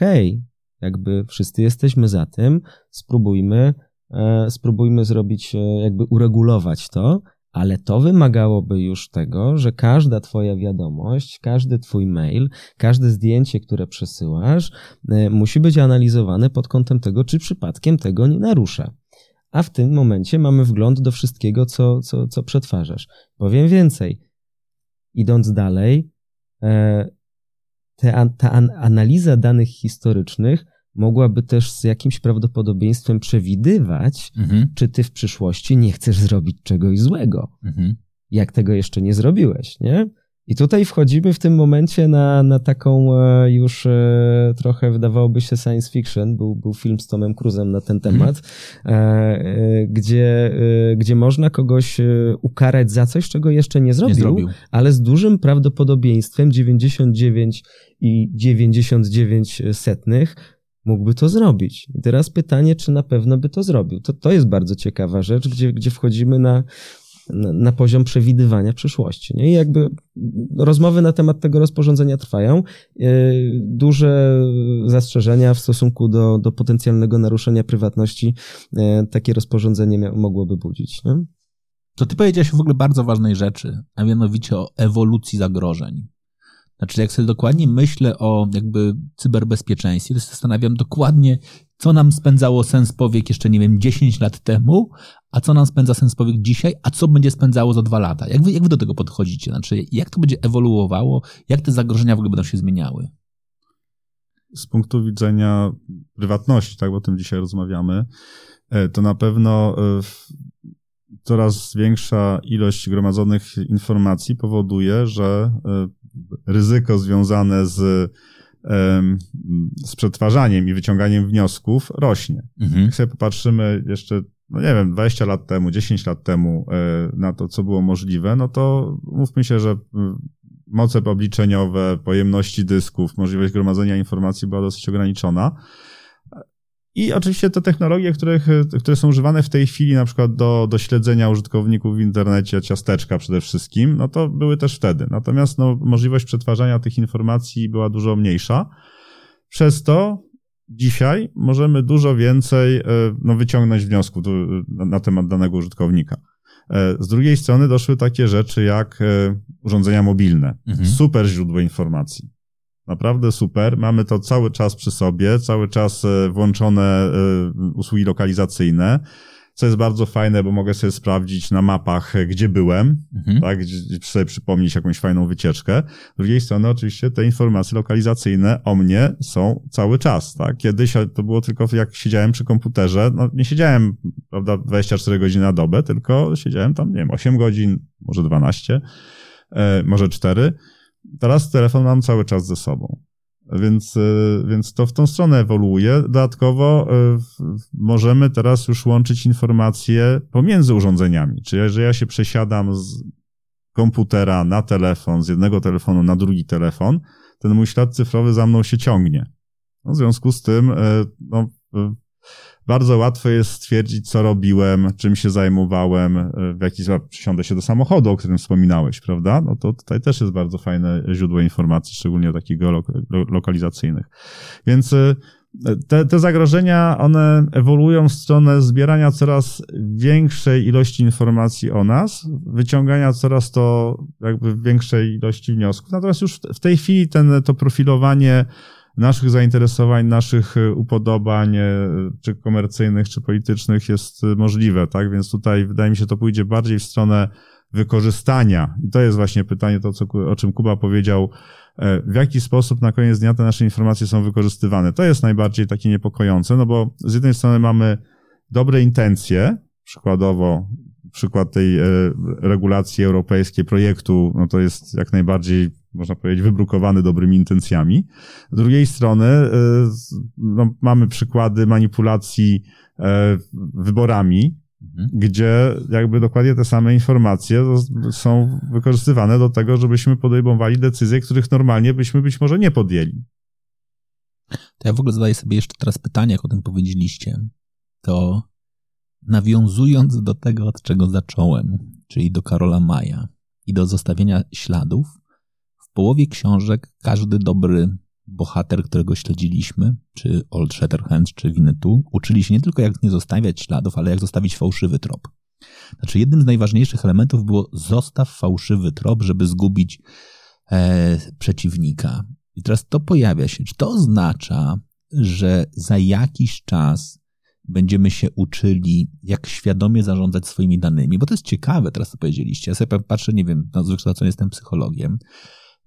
jakby wszyscy jesteśmy za tym, spróbujmy, e, spróbujmy zrobić, e, jakby uregulować to, ale to wymagałoby już tego, że każda Twoja wiadomość, każdy Twój mail, każde zdjęcie, które przesyłasz, e, musi być analizowane pod kątem tego, czy przypadkiem tego nie narusza. A w tym momencie mamy wgląd do wszystkiego, co, co, co przetwarzasz. Powiem więcej. Idąc dalej, e, te, ta analiza danych historycznych mogłaby też z jakimś prawdopodobieństwem przewidywać, mhm. czy ty w przyszłości nie chcesz zrobić czegoś złego. Mhm. Jak tego jeszcze nie zrobiłeś, nie? I tutaj wchodzimy w tym momencie na, na taką e, już e, trochę wydawałoby się science fiction. Był, był film z Tomem Cruzem na ten mhm. temat, mm. gdzie, gdzie można kogoś ukarać za coś, czego jeszcze nie zrobił, nie zrobił, ale z dużym prawdopodobieństwem 99 i 99 setnych mógłby to zrobić. I teraz pytanie, czy na pewno by to zrobił. To, to jest bardzo ciekawa rzecz, gdzie, gdzie wchodzimy na, na, na poziom przewidywania przyszłości. Nie? I jakby rozmowy na temat tego rozporządzenia trwają. E, duże zastrzeżenia w stosunku do, do potencjalnego naruszenia prywatności e, takie rozporządzenie mogłoby budzić. Nie? To ty powiedziałeś w ogóle bardzo ważnej rzeczy, a mianowicie o ewolucji zagrożeń. Znaczy, jak sobie dokładnie myślę o jakby cyberbezpieczeństwie, to się zastanawiam dokładnie, co nam spędzało sens powiek jeszcze, nie wiem, 10 lat temu, a co nam spędza sens powiek dzisiaj, a co będzie spędzało za dwa lata. Jak wy, jak wy do tego podchodzicie? Znaczy, jak to będzie ewoluowało, jak te zagrożenia w ogóle będą się zmieniały? Z punktu widzenia prywatności, tak, bo o tym dzisiaj rozmawiamy, e, to na pewno e, coraz większa ilość gromadzonych informacji powoduje, że e, ryzyko związane z, z przetwarzaniem i wyciąganiem wniosków rośnie. Mhm. Jak sobie popatrzymy jeszcze, no nie wiem, 20 lat temu, 10 lat temu e, na to, co było możliwe, no to mówmy się, że moce obliczeniowe, pojemności dysków, możliwość gromadzenia informacji była dosyć ograniczona. I oczywiście te technologie, których, które są używane w tej chwili, na przykład do, do śledzenia użytkowników w internecie, ciasteczka przede wszystkim, no to były też wtedy. Natomiast no, możliwość przetwarzania tych informacji była dużo mniejsza. Przez to dzisiaj możemy dużo więcej e, no, wyciągnąć wniosków na, temat danego użytkownika. E, z drugiej strony doszły takie rzeczy jak e, urządzenia mobilne. Mhm. Super źródło informacji. Naprawdę super. Mamy to cały czas przy sobie, cały czas e, włączone e, usługi lokalizacyjne, co jest bardzo fajne, bo mogę sobie sprawdzić na mapach, e, gdzie byłem, mhm. tak, sobie przypomnieć jakąś fajną wycieczkę. Z drugiej strony oczywiście te informacje lokalizacyjne o mnie są cały czas, tak. Kiedyś to było tylko jak siedziałem przy komputerze, no nie siedziałem, prawda, 24 godziny na dobę, tylko siedziałem tam, nie wiem, 8 godzin, może 12, może 4 Teraz telefon mam cały czas ze sobą. Więc, e, więc to w tą stronę ewoluuje. Dodatkowo e, możemy teraz już łączyć informacje pomiędzy urządzeniami. Czyli jeżeli ja się przesiadam z komputera na telefon, z jednego telefonu na drugi telefon, ten mój ślad cyfrowy za mną się ciągnie. No, w związku z tym, e, no, bardzo łatwo jest stwierdzić, co robiłem, czym się zajmowałem, w jaki sposób przysiądę się do samochodu, o którym wspominałeś, prawda? No to tutaj też jest bardzo fajne źródło informacji, szczególnie takich lokalizacyjnych. Więc te, te zagrożenia, one ewoluują w stronę zbierania coraz większej ilości informacji o nas, wyciągania coraz to jakby większej ilości wniosków. Natomiast już w tej chwili ten, to profilowanie naszych zainteresowań, naszych upodobań, e, czy komercyjnych, czy politycznych jest możliwe, tak? Więc tutaj wydaje mi się, to pójdzie bardziej w stronę wykorzystania. I to jest właśnie pytanie, to co, o czym Kuba powiedział, E, w jaki sposób na koniec dnia te nasze informacje są wykorzystywane. To jest najbardziej takie niepokojące, no bo z jednej strony mamy dobre intencje, przykładowo przykład tej e, regulacji europejskiej, projektu, no to jest jak najbardziej, można powiedzieć, wybrukowany dobrymi intencjami. Z drugiej strony e, no, mamy przykłady manipulacji wyborami, Mhm. gdzie jakby dokładnie te same informacje są wykorzystywane do tego, żebyśmy podejmowali decyzje, których normalnie byśmy być może nie podjęli. To ja w ogóle zadaję sobie jeszcze teraz pytanie, jak o tym powiedzieliście. To nawiązując do tego, od czego zacząłem, czyli do Karola Maja i do zostawienia śladów, połowie książek każdy dobry bohater, którego śledziliśmy, czy Old Shatterhand, czy Winnetou, uczyli się nie tylko jak nie zostawiać śladów, ale jak zostawić fałszywy trop. Znaczy jednym z najważniejszych elementów było zostaw fałszywy trop, żeby zgubić e, przeciwnika. I teraz to pojawia się. Czy to oznacza, że za jakiś czas będziemy się uczyli, jak świadomie zarządzać swoimi danymi? Bo to jest ciekawe, teraz co powiedzieliście. Ja sobie patrzę, nie wiem, no z wykształcenia jestem psychologiem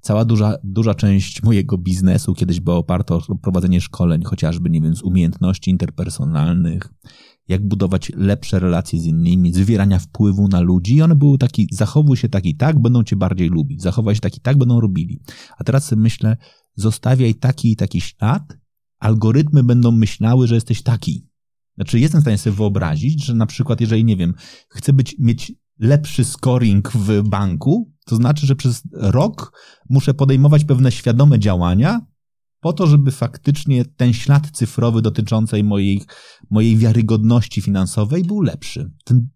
cała duża, duża część mojego biznesu kiedyś była oparta o prowadzenie szkoleń, chociażby, nie wiem, z umiejętności interpersonalnych, jak budować lepsze relacje z innymi, zwierania wpływu na ludzi i one były taki, zachowuj się tak i tak, będą cię bardziej lubić, zachowaj się tak i tak, będą robili. A teraz myślę, zostawiaj taki i taki ślad, algorytmy będą myślały, że jesteś taki. Znaczy, jestem w stanie sobie wyobrazić, że na przykład, jeżeli, nie wiem, chcę być, mieć lepszy scoring w banku, to znaczy, że przez rok muszę podejmować pewne świadome działania po to, żeby faktycznie ten ślad cyfrowy dotyczącej mojej, mojej wiarygodności finansowej był lepszy. Ten,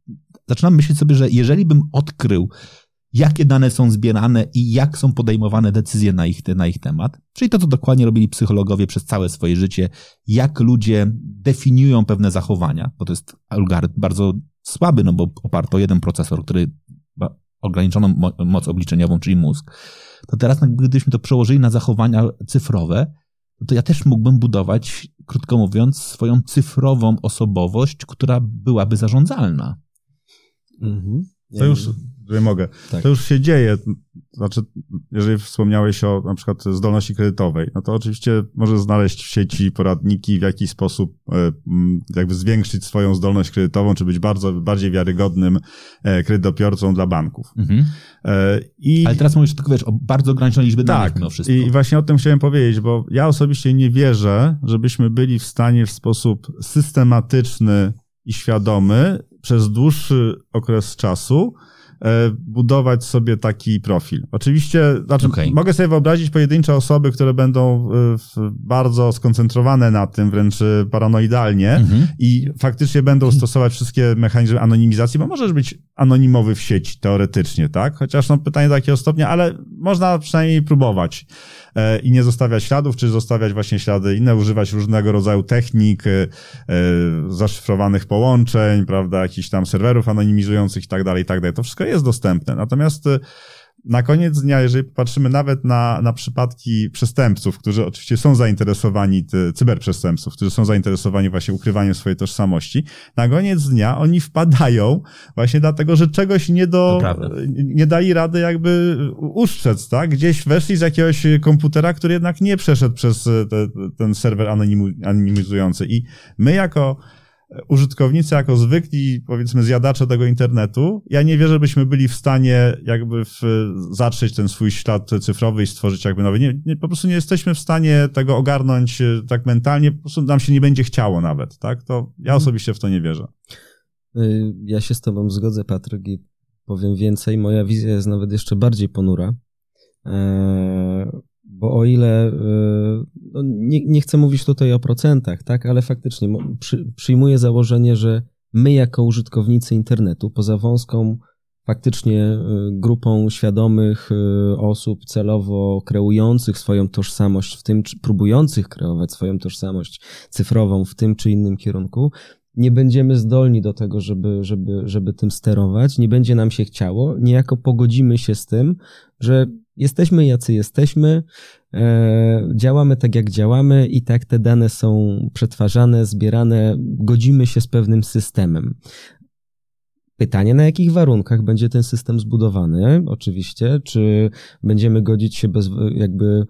zaczynam myśleć sobie, że jeżeli bym odkrył, jakie dane są zbierane i jak są podejmowane decyzje na ich, na ich temat, czyli to, co dokładnie robili psychologowie przez całe swoje życie, jak ludzie definiują pewne zachowania, bo to jest algorytm bardzo słaby, no bo oparto o jeden procesor, który ograniczoną moc obliczeniową, czyli mózg, to teraz gdybyśmy to przełożyli na zachowania cyfrowe, to ja też mógłbym budować, krótko mówiąc, swoją cyfrową osobowość, która byłaby zarządzalna. Mhm. To już że mogę. Tak. To już się dzieje. Znaczy, jeżeli wspomniałeś o na przykład zdolności kredytowej, no to oczywiście możesz znaleźć w sieci poradniki, w jaki sposób e, jakby zwiększyć swoją zdolność kredytową, czy być bardzo, bardziej wiarygodnym e, kredytobiorcą dla banków. Mhm. E, I... Ale teraz mówisz tylko, wiesz, o bardzo ograniczonej liczbie danych tak, mimo wszystko. I właśnie o tym chciałem powiedzieć, bo ja osobiście nie wierzę, żebyśmy byli w stanie w sposób systematyczny i świadomy przez dłuższy okres czasu budować sobie taki profil. Oczywiście, znaczy, okay. mogę sobie wyobrazić pojedyncze osoby, które będą e, bardzo skoncentrowane na tym, wręcz paranoidalnie mm -hmm. i faktycznie będą stosować wszystkie mechanizmy anonimizacji, bo możesz być anonimowy w sieci teoretycznie, tak? Chociaż no pytanie takiego stopnia, ale można przynajmniej próbować. E, i nie zostawiać śladów, czy zostawiać właśnie ślady inne, używać różnego rodzaju technik, e, zaszyfrowanych połączeń, prawda, jakichś tam serwerów anonimizujących i tak dalej, i tak dalej. To wszystko jest dostępne. Natomiast e, na koniec dnia, jeżeli patrzymy nawet na, na przypadki przestępców, którzy oczywiście są zainteresowani, ty, cyberprzestępców, którzy są zainteresowani właśnie ukrywaniem swojej tożsamości, na koniec dnia oni wpadają właśnie dlatego, że czegoś nie do, nie dali rady jakby uszczec, tak? Gdzieś weszli z jakiegoś komputera, który jednak nie przeszedł przez te, ten serwer anonimizujący i my jako użytkownicy jako zwykli, powiedzmy, zjadacze tego internetu, ja nie wierzę, byśmy byli w stanie jakby w, zatrzeć ten swój ślad cyfrowy i stworzyć jakby nowy. Nie, nie, po prostu nie jesteśmy w stanie tego ogarnąć e, tak mentalnie, po prostu nam się nie będzie chciało nawet, tak? To ja mhm. osobiście w to nie wierzę. Y, ja się z tobą zgodzę, Patryk, i powiem więcej. Moja wizja jest nawet jeszcze bardziej ponura. E, bo o ile, no nie, nie chcę mówić tutaj o procentach, tak, ale faktycznie przy, przyjmuję założenie, że my jako użytkownicy internetu, poza wąską faktycznie y, grupą świadomych y, osób celowo kreujących swoją tożsamość, w tym, próbujących kreować swoją tożsamość cyfrową w tym czy innym kierunku, nie będziemy zdolni do tego, żeby, żeby, żeby tym sterować, nie będzie nam się chciało, niejako pogodzimy się z tym, że jesteśmy jacy jesteśmy, e, działamy tak jak działamy i tak te dane są przetwarzane, zbierane, godzimy się z pewnym systemem. Pytanie, na jakich warunkach będzie ten system zbudowany, oczywiście, czy będziemy godzić się bez, jakby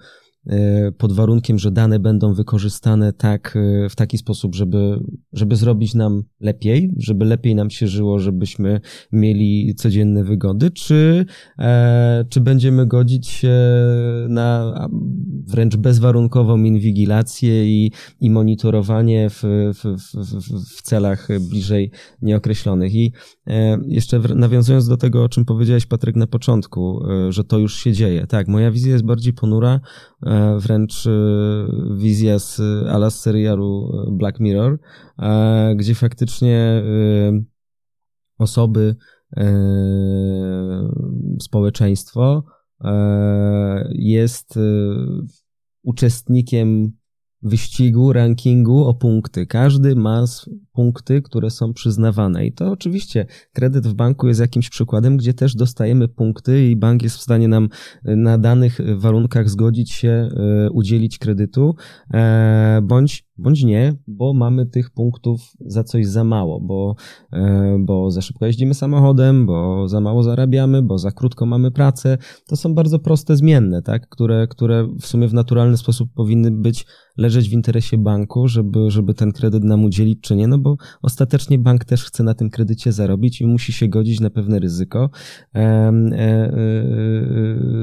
pod warunkiem, że dane będą wykorzystane tak, e, w taki sposób, żeby, żeby zrobić nam lepiej, żeby lepiej nam się żyło, żebyśmy mieli codzienne wygody, czy, e, czy będziemy godzić się na wręcz bezwarunkową inwigilację i, i monitorowanie w, w, w, w celach bliżej nieokreślonych. I jeszcze nawiązując do tego, o czym powiedziałeś, Patryk, na początku, że to już się dzieje. Tak, moja wizja jest bardziej ponura, E, wręcz e, wizja z ala serialu e, Black Mirror, gdzie faktycznie osoby, społeczeństwo jest uczestnikiem wyścigu, rankingu o punkty. Każdy ma punkty, które są przyznawane. I to oczywiście kredyt w banku jest jakimś przykładem, gdzie też dostajemy punkty i bank jest w stanie nam e, na danych warunkach zgodzić się e, udzielić kredytu, e, bądź, bądź nie, bo mamy tych punktów za coś za mało, bo, bo za szybko jeździmy samochodem, bo za mało zarabiamy, bo za krótko mamy pracę. To są bardzo proste zmienne, tak? które, które w sumie w naturalny sposób powinny być leżeć w interesie banku, żeby, żeby ten kredyt nam udzielić, czy nie, no bo ostatecznie bank też chce na tym kredycie zarobić i musi się godzić na pewne ryzyko e, e, e,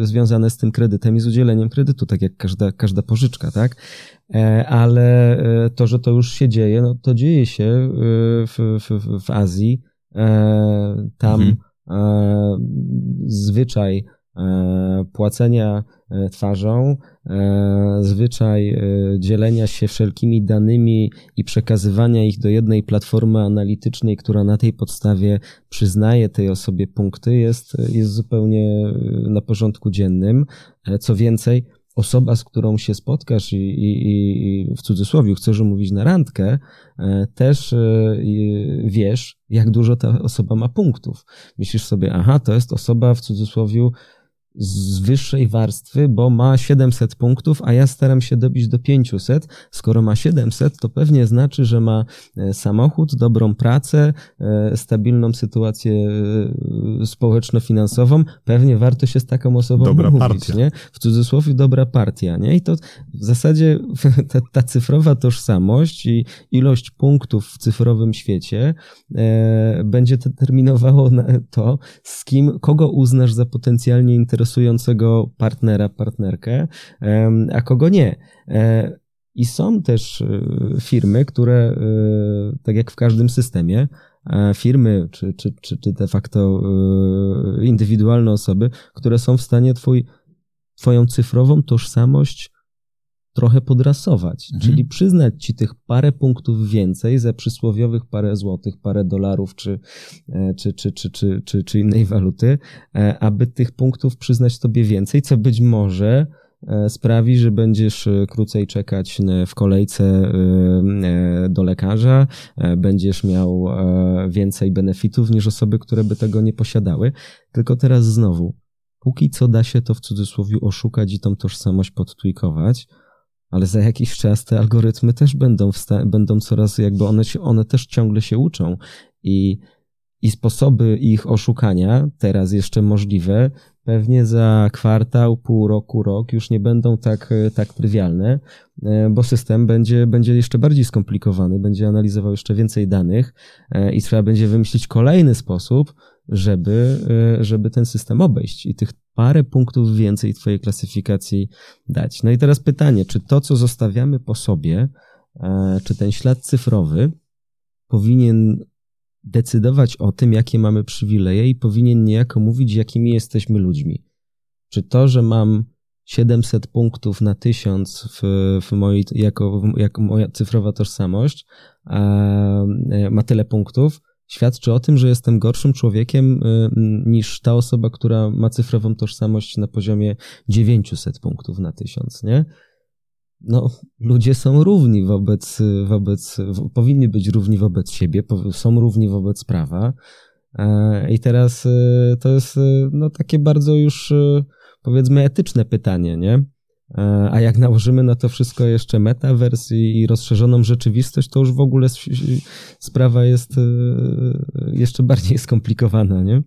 związane z tym kredytem i z udzieleniem kredytu, tak jak każda, każda pożyczka, tak? E, ale e, to, że to już się dzieje, no to dzieje się e, w, w, w Azji. Tam mhm. zwyczaj płacenia twarzą E, zwyczaj e, dzielenia się wszelkimi danymi i przekazywania ich do jednej platformy analitycznej, która na tej podstawie przyznaje tej osobie punkty, jest, jest zupełnie e, na porządku dziennym. Co więcej, osoba, z którą się spotkasz i, i, i w cudzysłowie chcesz umówić na randkę, też wiesz, jak dużo ta osoba ma punktów. Myślisz sobie, aha, to jest osoba w cudzysłowie z wyższej warstwy, bo ma 700 punktów, a ja staram się dobić do 500. Skoro ma 700, to pewnie znaczy, że ma e, samochód, dobrą pracę, e, stabilną sytuację e, społeczno-finansową. Pewnie warto się z taką osobą dobra umówić, partia. nie? W cudzysłowie dobra partia, nie? I to w zasadzie ta, ta cyfrowa tożsamość i ilość punktów w cyfrowym świecie będzie determinowało to, z kim, kogo uznasz za potencjalnie interesującego interesującego partnera, partnerkę, a kogo nie. E, I są też e, firmy, które, e, tak jak w każdym systemie, firmy, czy, czy, czy, czy de facto indywidualne osoby, które są w stanie twój, twoją cyfrową tożsamość trochę podrasować, mhm. czyli przyznać ci tych parę punktów więcej za przysłowiowych parę złotych, parę dolarów czy, czy, czy, czy, czy, czy, czy innej waluty, aby tych punktów przyznać tobie więcej, co być może sprawi, że będziesz krócej czekać w kolejce do lekarza, będziesz miał więcej benefitów niż osoby, które by tego nie posiadały. Tylko teraz znowu, póki co da się to w cudzysłowie oszukać i tą tożsamość podtwikować, ale za jakiś czas te algorytmy też będą, będą coraz, jakby one, się, one też ciągle się uczą. I, i sposoby ich oszukania, teraz jeszcze możliwe, pewnie za kwartał, pół roku, rok już nie będą tak, tak trywialne, e, bo system będzie, będzie jeszcze bardziej skomplikowany, będzie analizował jeszcze więcej danych e, i trzeba będzie wymyślić kolejny sposób, żeby, e, żeby ten system obejść. I tych parę punktów więcej Twojej klasyfikacji dać. No i teraz pytanie, czy to, co zostawiamy po sobie, e, czy ten ślad cyfrowy powinien decydować o tym, jakie mamy przywileje i powinien niejako mówić, jakimi jesteśmy ludźmi. Czy to, że mam 700 punktów na 1000 w, w mojej, jako, jako moja cyfrowa tożsamość e, ma tyle punktów, świadczy o tym, że jestem gorszym człowiekiem y, niż ta osoba, która ma cyfrową tożsamość na poziomie 900 punktów na 1000, nie? No, ludzie są równi wobec, wobec, powinni być równi wobec siebie, są równi wobec prawa. E, I teraz y, to jest y, no, takie bardzo już powiedzmy etyczne pytanie, nie? E, a jak nałożymy na to wszystko jeszcze metavers i rozszerzoną rzeczywistość, to już w ogóle sprawa jest e, jeszcze bardziej skomplikowana, nie?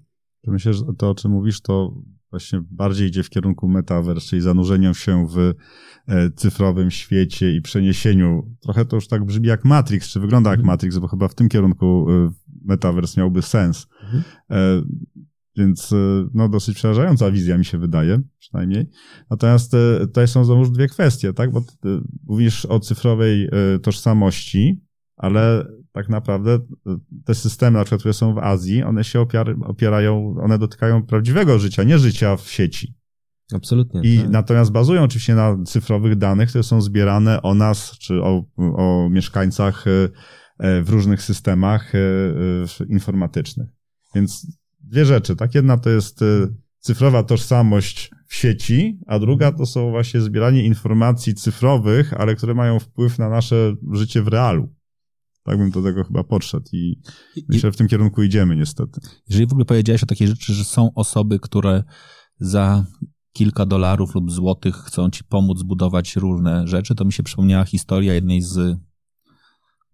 Myślę, że to, o czym mówisz, to właśnie bardziej idzie w kierunku metavers, czyli zanurzenia się w e, cyfrowym świecie i przeniesieniu. Trochę to już tak brzmi jak Matrix, czy wygląda jak mhm. Matrix, bo chyba w tym kierunku metavers miałby sens. Mhm. Więc e, no, dosyć przerażająca wizja mi się wydaje, przynajmniej. Natomiast e, tutaj są znowu dwie kwestie, tak? Bo e, mówisz o cyfrowej tożsamości, ale tak naprawdę te systemy, na przykład, które są w Azji, one się opierają, one dotykają prawdziwego życia, nie życia w sieci. Absolutnie. I tak. natomiast bazują oczywiście na cyfrowych danych, które są zbierane o nas, czy o, o mieszkańcach w różnych systemach informatycznych. Więc dwie rzeczy, tak? Jedna to jest y, cyfrowa tożsamość w sieci, a druga to są właśnie zbieranie informacji cyfrowych, ale które mają wpływ na nasze życie w realu. Tak bym do tego chyba podszedł i, I myślę, że w tym kierunku idziemy niestety. Jeżeli w ogóle powiedziałeś o takiej rzeczy, że są osoby, które za kilka dolarów lub złotych chcą ci pomóc zbudować różne rzeczy, to mi się przypomniała historia jednej z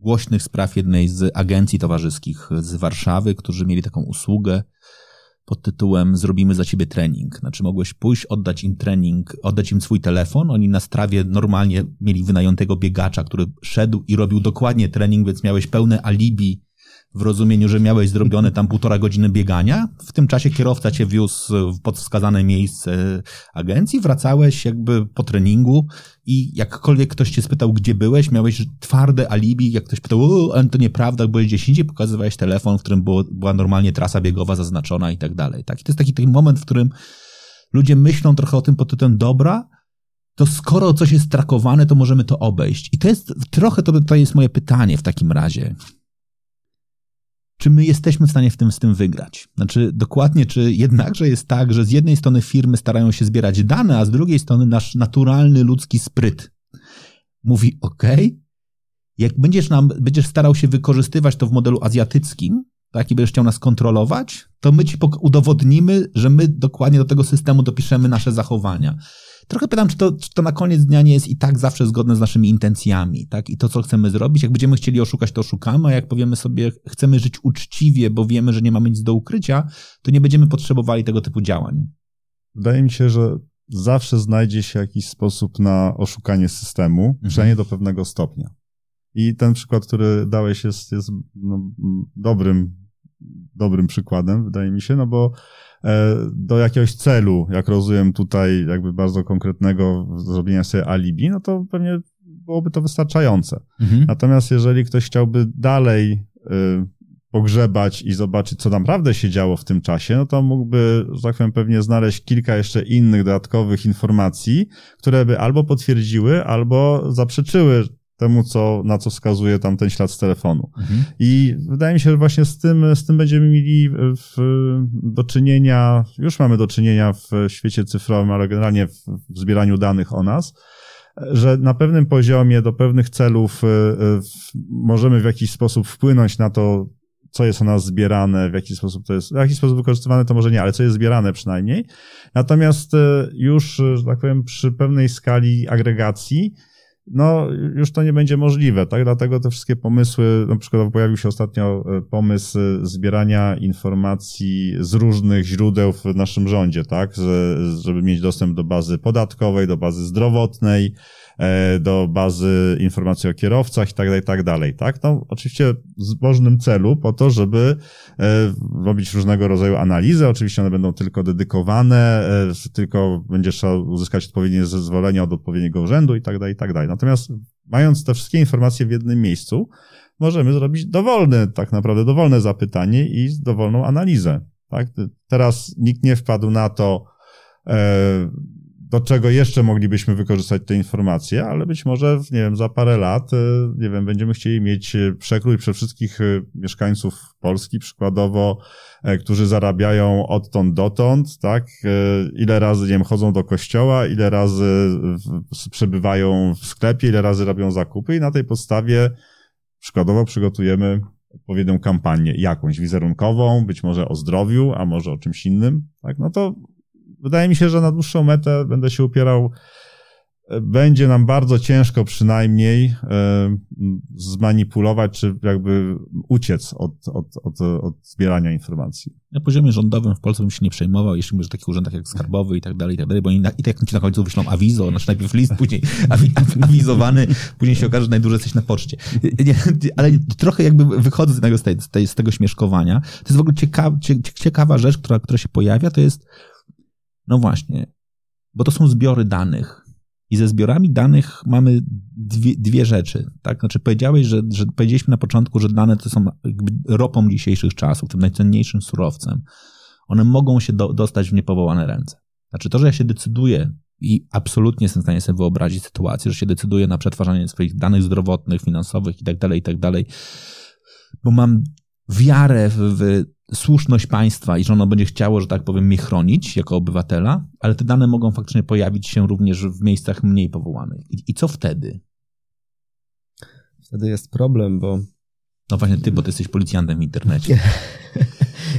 głośnych spraw jednej z agencji towarzyskich z Warszawy, którzy mieli taką usługę, pod tytułem Zrobimy za ciebie trening. Znaczy mogłeś pójść, oddać im trening, oddać im swój telefon. Oni na strawie normalnie mieli wynajętego biegacza, który szedł i robił dokładnie trening, więc miałeś pełne alibi w rozumieniu, że miałeś zrobione tam półtora godziny biegania. W tym czasie kierowca cię wiózł w podwskazane miejsce agencji, wracałeś jakby po treningu i jakkolwiek ktoś cię spytał, gdzie byłeś, miałeś twarde alibi, jak ktoś pytał, ale to nieprawda, byłeś gdzieś indziej, pokazywałeś telefon, w którym było, była normalnie trasa biegowa zaznaczona i tak dalej. Tak? I to jest taki, taki moment, w którym ludzie myślą trochę o tym pod tytułem dobra, to skoro coś jest trakowane, to możemy to obejść. I to jest trochę, to, to jest moje pytanie w takim razie czy my jesteśmy w stanie w tym, z tym wygrać? Znaczy, dokładnie, czy jednakże jest tak, że z jednej strony firmy starają się zbierać dane, a z drugiej strony nasz naturalny ludzki spryt mówi: OK, jak będziesz, nam, będziesz starał się wykorzystywać to w modelu azjatyckim, tak, i będziesz chciał nas kontrolować, to my ci udowodnimy, że my dokładnie do tego systemu dopiszemy nasze zachowania. Trochę pytam, czy to, czy to na koniec dnia nie jest i tak zawsze zgodne z naszymi intencjami, tak? I to, co chcemy zrobić. Jak będziemy chcieli oszukać, to oszukamy, a jak powiemy sobie, chcemy żyć uczciwie, bo wiemy, że nie mamy nic do ukrycia, to nie będziemy potrzebowali tego typu działań. Wydaje mi się, że zawsze znajdzie się jakiś sposób na oszukanie systemu, mhm. przynajmniej do pewnego stopnia. I ten przykład, który dałeś, jest, jest no, dobrym, dobrym przykładem, wydaje mi się, no bo do jakiegoś celu, jak rozumiem tutaj jakby bardzo konkretnego zrobienia sobie alibi, no to pewnie byłoby to wystarczające. Mhm. Natomiast jeżeli ktoś chciałby dalej y, pogrzebać i zobaczyć, co naprawdę się działo w tym czasie, no to mógłby, że tak powiem, pewnie znaleźć kilka jeszcze innych dodatkowych informacji, które by albo potwierdziły, albo zaprzeczyły temu, co, na co wskazuje tam ten ślad z telefonu. Mhm. I wydaje mi się, że właśnie z tym, z tym będziemy mieli w, do czynienia, już mamy do czynienia w świecie cyfrowym, ale generalnie w, w zbieraniu danych o nas, że na pewnym poziomie do pewnych celów y, y, możemy w jakiś sposób wpłynąć na to, co jest o nas zbierane, w jaki sposób to jest, w jaki sposób wykorzystywane, to może nie, ale co jest zbierane przynajmniej. Natomiast y, już, że tak powiem, przy pewnej skali agregacji, no już to nie będzie możliwe, tak? Dlatego te wszystkie pomysły, na przykład pojawił się ostatnio e, pomysł zbierania informacji z różnych źródeł w naszym rządzie, tak? Żeby mieć dostęp do bazy podatkowej, do bazy zdrowotnej, E, do bazy informacji o kierowcach i tak dalej, i tak dalej, tak? No, oczywiście w zbożnym celu po to, żeby e, robić różnego rodzaju analizy, oczywiście one będą tylko dedykowane, e, tylko będzie trzeba uzyskać odpowiednie zezwolenia od odpowiedniego urzędu i tak dalej, i tak dalej. Natomiast mając te wszystkie informacje w jednym miejscu, możemy zrobić dowolne, tak naprawdę dowolne zapytanie i dowolną analizę. Tak? Teraz nikt nie wpadł na to, do czego jeszcze moglibyśmy wykorzystać te informacje, ale być może, nie wiem, za parę lat, y, nie wiem, będziemy chcieli mieć y, przekrój przez wszystkich mieszkańców Polski, przykładowo, e, którzy zarabiają odtąd dotąd, tak? Ile razy, nie wiem, chodzą do kościoła, ile razy przebywają w sklepie, ile razy robią zakupy i na tej podstawie przykładowo przygotujemy odpowiednią kampanię, jakąś wizerunkową, być może o zdrowiu, a może o czymś innym, tak? No to wydaje mi się, że na dłuższą metę będę się upierał będzie nam bardzo ciężko przynajmniej e, zmanipulować, czy jakby uciec od, od, od, od zbierania informacji. Na poziomie rządowym w Polsce bym się nie przejmował, jeśli mówisz o takich urzędach jak skarbowy i tak dalej, i tak dalej, bo oni na, i tak ci na końcu wyślą awizo, znaczy najpierw list, później awi, awizowany, później się okaże, że najdłużej jesteś na poczcie. Nie, ale trochę jakby wychodzę z tego, z, tej, z tego śmieszkowania. To jest w ogóle ciekawa, ciekawa rzecz, która, która się pojawia, to jest, no właśnie, bo to są zbiory danych i ze zbiorami danych mamy dwie, dwie rzeczy. Tak? Znaczy powiedziałeś, że, że powiedzieliśmy na początku, że dane to są ropą dzisiejszych czasów, tym najcenniejszym surowcem. One mogą się do, dostać w niepowołane ręce. Znaczy to, że ja się decyduję i absolutnie jestem w stanie sobie wyobrazić sytuację, że się decyduję na przetwarzanie swoich danych zdrowotnych, finansowych i tak dalej, i tak bo mam wiarę w, w słuszność państwa i że ono będzie chciało, że tak powiem, mnie chronić jako obywatela, ale te dane mogą faktycznie pojawić się również w miejscach mniej powołanych. I, i co wtedy? Wtedy jest problem, bo. No właśnie ty, bo ty jesteś policjantem w internecie.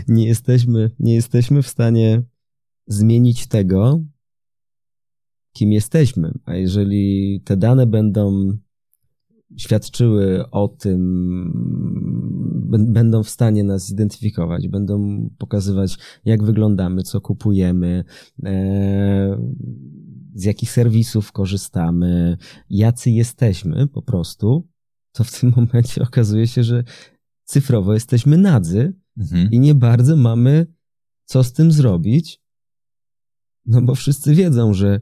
nie, jesteśmy, nie jesteśmy w stanie zmienić tego, kim jesteśmy. A jeżeli te dane będą świadczyły o tym, będą w stanie nas zidentyfikować, będą pokazywać, jak wyglądamy, co kupujemy, e, z jakich serwisów korzystamy, jacy jesteśmy po prostu, to w tym momencie okazuje się, że cyfrowo jesteśmy nadzy mhm. i nie bardzo mamy co z tym zrobić, no bo wszyscy wiedzą, że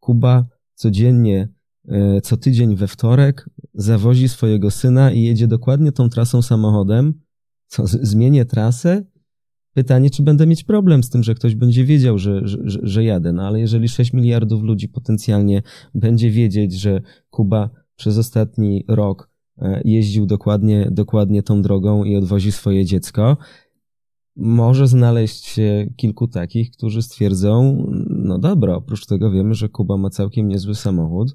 Kuba codziennie E, co tydzień we wtorek zawozi swojego syna i jedzie dokładnie tą trasą samochodem, co zmienię trasę, pytanie, czy będę mieć problem z tym, że ktoś będzie wiedział, że, że, że jadę. No ale jeżeli 6 miliardów ludzi potencjalnie będzie wiedzieć, że Kuba przez ostatni rok e, jeździł dokładnie, dokładnie tą drogą i odwozi swoje dziecko, może znaleźć się kilku takich, którzy stwierdzą, no dobra, oprócz tego wiemy, że Kuba ma całkiem niezły samochód,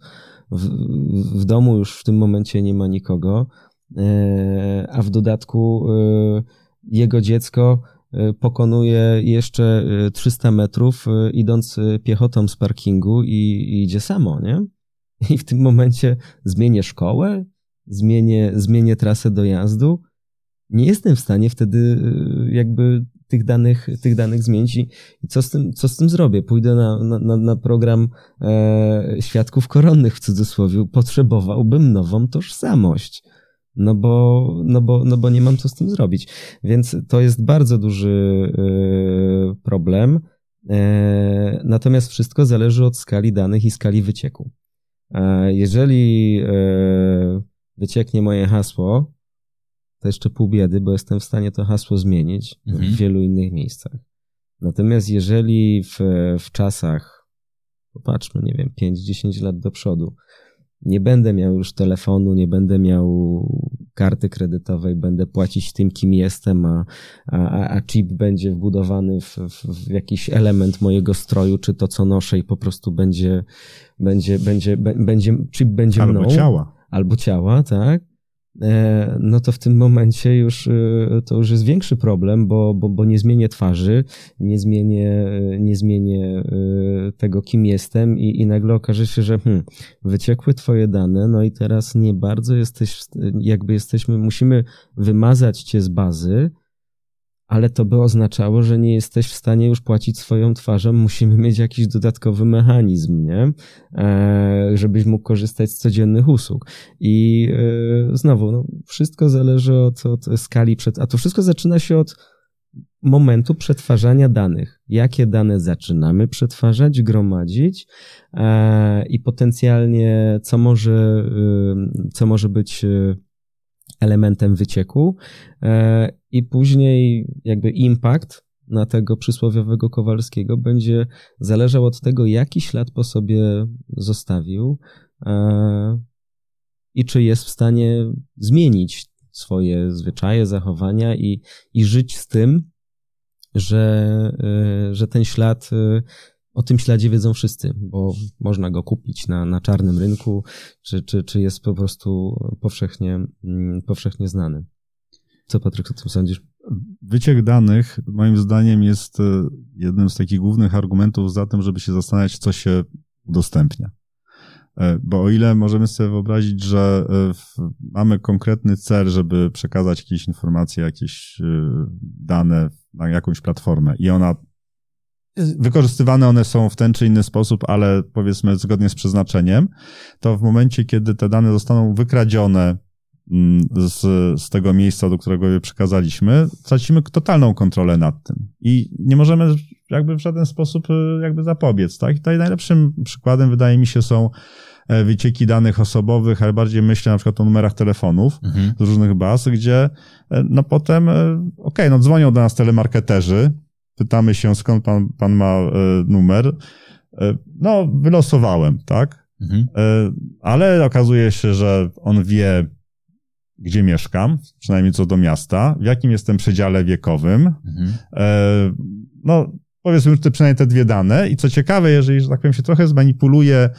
w, w domu już w tym momencie nie ma nikogo, e, a w dodatku e, jego dziecko e, pokonuje jeszcze 300 metrów, idąc piechotą z parkingu i, i idzie samo, nie? I w tym momencie zmienię szkołę, zmienię, zmienię trasę dojazdu. Nie jestem w stanie wtedy jakby tych danych, tych danych zmienić i, co, z tym, co z tym zrobię? Pójdę na, na, na program e, świadków koronnych w cudzysłowie, potrzebowałbym nową tożsamość. No bo, no, bo, no bo nie mam co z tym zrobić. Więc to jest bardzo duży e, problem. E, natomiast wszystko zależy od skali danych i skali wycieku. E, jeżeli wycieknie moje hasło, to jeszcze pół biedy, bo jestem w stanie to hasło zmienić mhm. w wielu innych miejscach. Natomiast jeżeli w, w czasach, popatrzmy, nie wiem, 5-10 lat do przodu, nie będę miał już telefonu, nie będę miał karty kredytowej, będę płacić tym, kim jestem, a, a, a chip będzie wbudowany w, w, w, jakiś element mojego stroju, czy to, co noszę i po prostu będzie, będzie, będzie, będzie, chip będzie albo mną. Albo ciała. Albo ciała, tak no to w tym momencie już e, to już jest większy problem, bo, bo, bo nie zmienię twarzy, nie zmienię, e, nie zmienię tego, kim jestem i, i nagle okaże się, że hmm, wyciekły twoje dane, no i teraz nie bardzo jesteś, jakby jesteśmy, musimy wymazać cię z bazy, ale to by oznaczało, że nie jesteś w stanie już płacić swoją twarzą, musimy mieć jakiś dodatkowy mechanizm, nie? E, żebyś mógł korzystać z codziennych usług. I e, znowu, no, wszystko zależy od, od skali przed, a to wszystko zaczyna się od momentu przetwarzania danych. Jakie dane zaczynamy przetwarzać, gromadzić e, i potencjalnie co może, co może być elementem wycieku e, i później jakby impact na tego przysłowiowego Kowalskiego będzie zależał od tego, jaki ślad po sobie zostawił e, i czy jest w stanie zmienić swoje zwyczaje, zachowania i, i żyć z tym, że, e, że ten ślad, e, o tym śladzie wiedzą wszyscy, bo można go kupić na, na czarnym rynku, czy, czy, czy jest po prostu powszechnie, mm, powszechnie znany. Co Patryk o tym sądzisz? Wyciek danych, moim zdaniem, jest e, jednym z takich głównych argumentów za tym, żeby się zastanawiać, co się udostępnia. E, bo o ile możemy sobie wyobrazić, że e, mamy konkretny cel, żeby przekazać jakieś informacje, jakieś dane na jakąś platformę i ona wykorzystywane one są w ten czy inny sposób, ale powiedzmy zgodnie z przeznaczeniem, to w momencie, kiedy te dane zostaną wykradzione, z, z tego miejsca, do którego je przekazaliśmy, tracimy totalną kontrolę nad tym. I nie możemy jakby w żaden sposób y, jakby zapobiec, tak? I tutaj najlepszym przykładem wydaje mi się są e, wycieki danych osobowych, ale bardziej myślę na przykład o numerach telefonów mhm. z różnych baz, gdzie e, no potem, e, okej, okay, no dzwonią do nas telemarketerzy, pytamy się skąd pan, pan ma numer, no wylosowałem, tak? Mhm. Ale okazuje się, że on wie gdzie mieszkam, przynajmniej co do miasta, w jakim jestem przedziale wiekowym. Mhm. E, no, powiedzmy te, przynajmniej te dwie dane. I co ciekawe, jeżeli, że tak powiem, się trochę zmanipuluje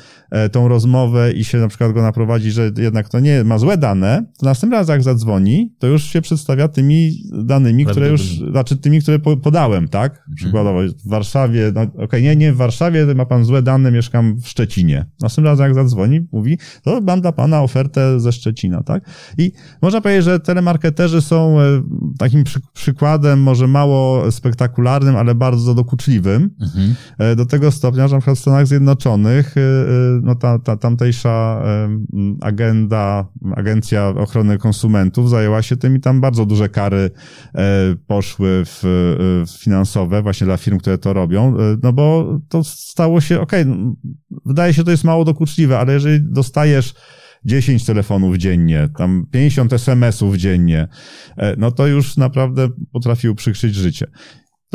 tą rozmowę i się na przykład go naprowadzi, że jednak to nie ma złe dane, to następnym razem jak zadzwoni, to już się przedstawia tymi danymi, które już, znaczy tymi, które podałem, tak? Mhm. Przykładowo w Warszawie, no okej, okay, nie, nie w Warszawie, ma pan złe dane, mieszkam w Szczecinie. Następnym razem jak zadzwoni, mówi, to mam dla pana ofertę ze Szczecina, tak? I można powiedzieć, że telemarketerzy są e, takim przy, przykładem, może mało spektakularnym, ale bardzo dokuczliwym. Mhm. E, do tego stopnia, że na przykład w Stanach Zjednoczonych no ta, ta tamtejsza agenda, agencja ochrony konsumentów zajęła się tym i tam bardzo duże kary e, poszły w, w finansowe właśnie dla firm, które to robią, e, no bo to stało się, okej, okay, no, wydaje się, to jest mało dokuczliwe, ale jeżeli dostajesz 10 telefonów dziennie, tam 50 SMS-ów dziennie, e, no to już naprawdę potrafił przykrzyć życie.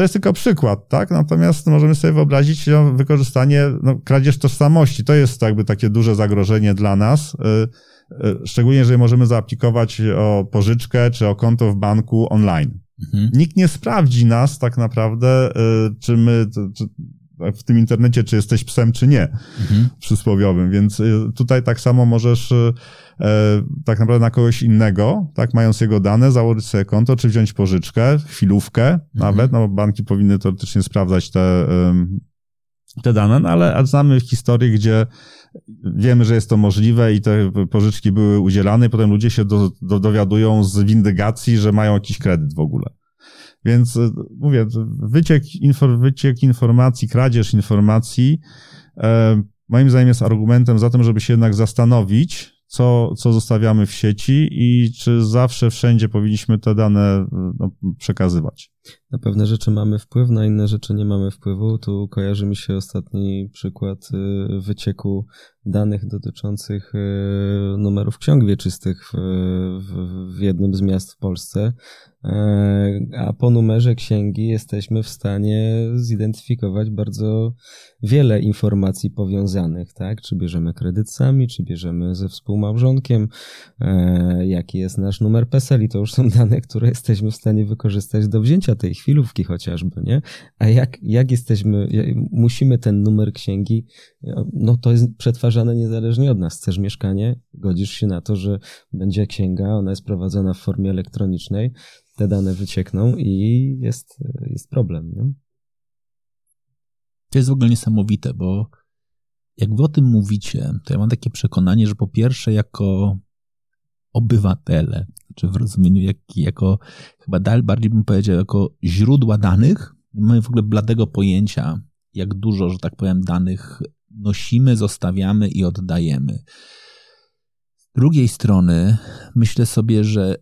To jest tylko przykład, tak? Natomiast możemy sobie wyobrazić no, wykorzystanie, no, kradzież tożsamości. To jest jakby takie duże zagrożenie dla nas. Y, y, szczególnie, jeżeli możemy zaaplikować o pożyczkę czy o konto w banku online. Mhm. Nikt nie sprawdzi nas tak naprawdę, y, czy my, czy w tym internecie, czy jesteś psem, czy nie, mhm. przysłowiowym. Więc tutaj tak samo możesz E, tak naprawdę na kogoś innego, tak, mając jego dane, założyć sobie konto, czy wziąć pożyczkę, chwilówkę mhm. nawet, no bo banki powinny teoretycznie sprawdzać te, te dane, no ale znamy historię, gdzie wiemy, że jest to możliwe i te pożyczki były udzielane i potem ludzie się do, do, dowiadują z windygacji, że mają jakiś kredyt w ogóle. Więc e, mówię, wyciek, infor, wyciek informacji, kradzież informacji, e, moim zdaniem jest argumentem za tym, żeby się jednak zastanowić, co, co zostawiamy w sieci i czy zawsze wszędzie powinniśmy te dane no, przekazywać. Na pewne rzeczy mamy wpływ, na inne rzeczy nie mamy wpływu. Tu kojarzy mi się ostatni przykład y, wycieku danych dotyczących y, numerów ksiąg wieczystych w, w, w jednym z miast w Polsce. E, a po numerze księgi jesteśmy w stanie zidentyfikować bardzo wiele informacji powiązanych, tak? Czy bierzemy kredyt sami, czy bierzemy ze współmałżonkiem, e, jaki jest nasz numer PESEL i to już są dane, które jesteśmy w stanie wykorzystać do wzięcia tej chwilówki chociażby, nie? A jak, jak jesteśmy, musimy ten numer księgi, no to jest przetwarzane niezależnie od nas. Chcesz mieszkanie, godzisz się na to, że będzie księga, ona jest prowadzona w formie elektronicznej, te dane wyciekną i jest, jest problem, nie? To jest w ogóle niesamowite, bo jak wy o tym mówicie, to ja mam takie przekonanie, że po pierwsze, jako obywatele, czy w rozumieniu jak, jako, chyba dalej bardziej bym powiedział, jako źródła danych, nie mamy w ogóle bladego pojęcia, jak dużo, że tak powiem, danych nosimy, zostawiamy i oddajemy. Z drugiej strony myślę sobie, że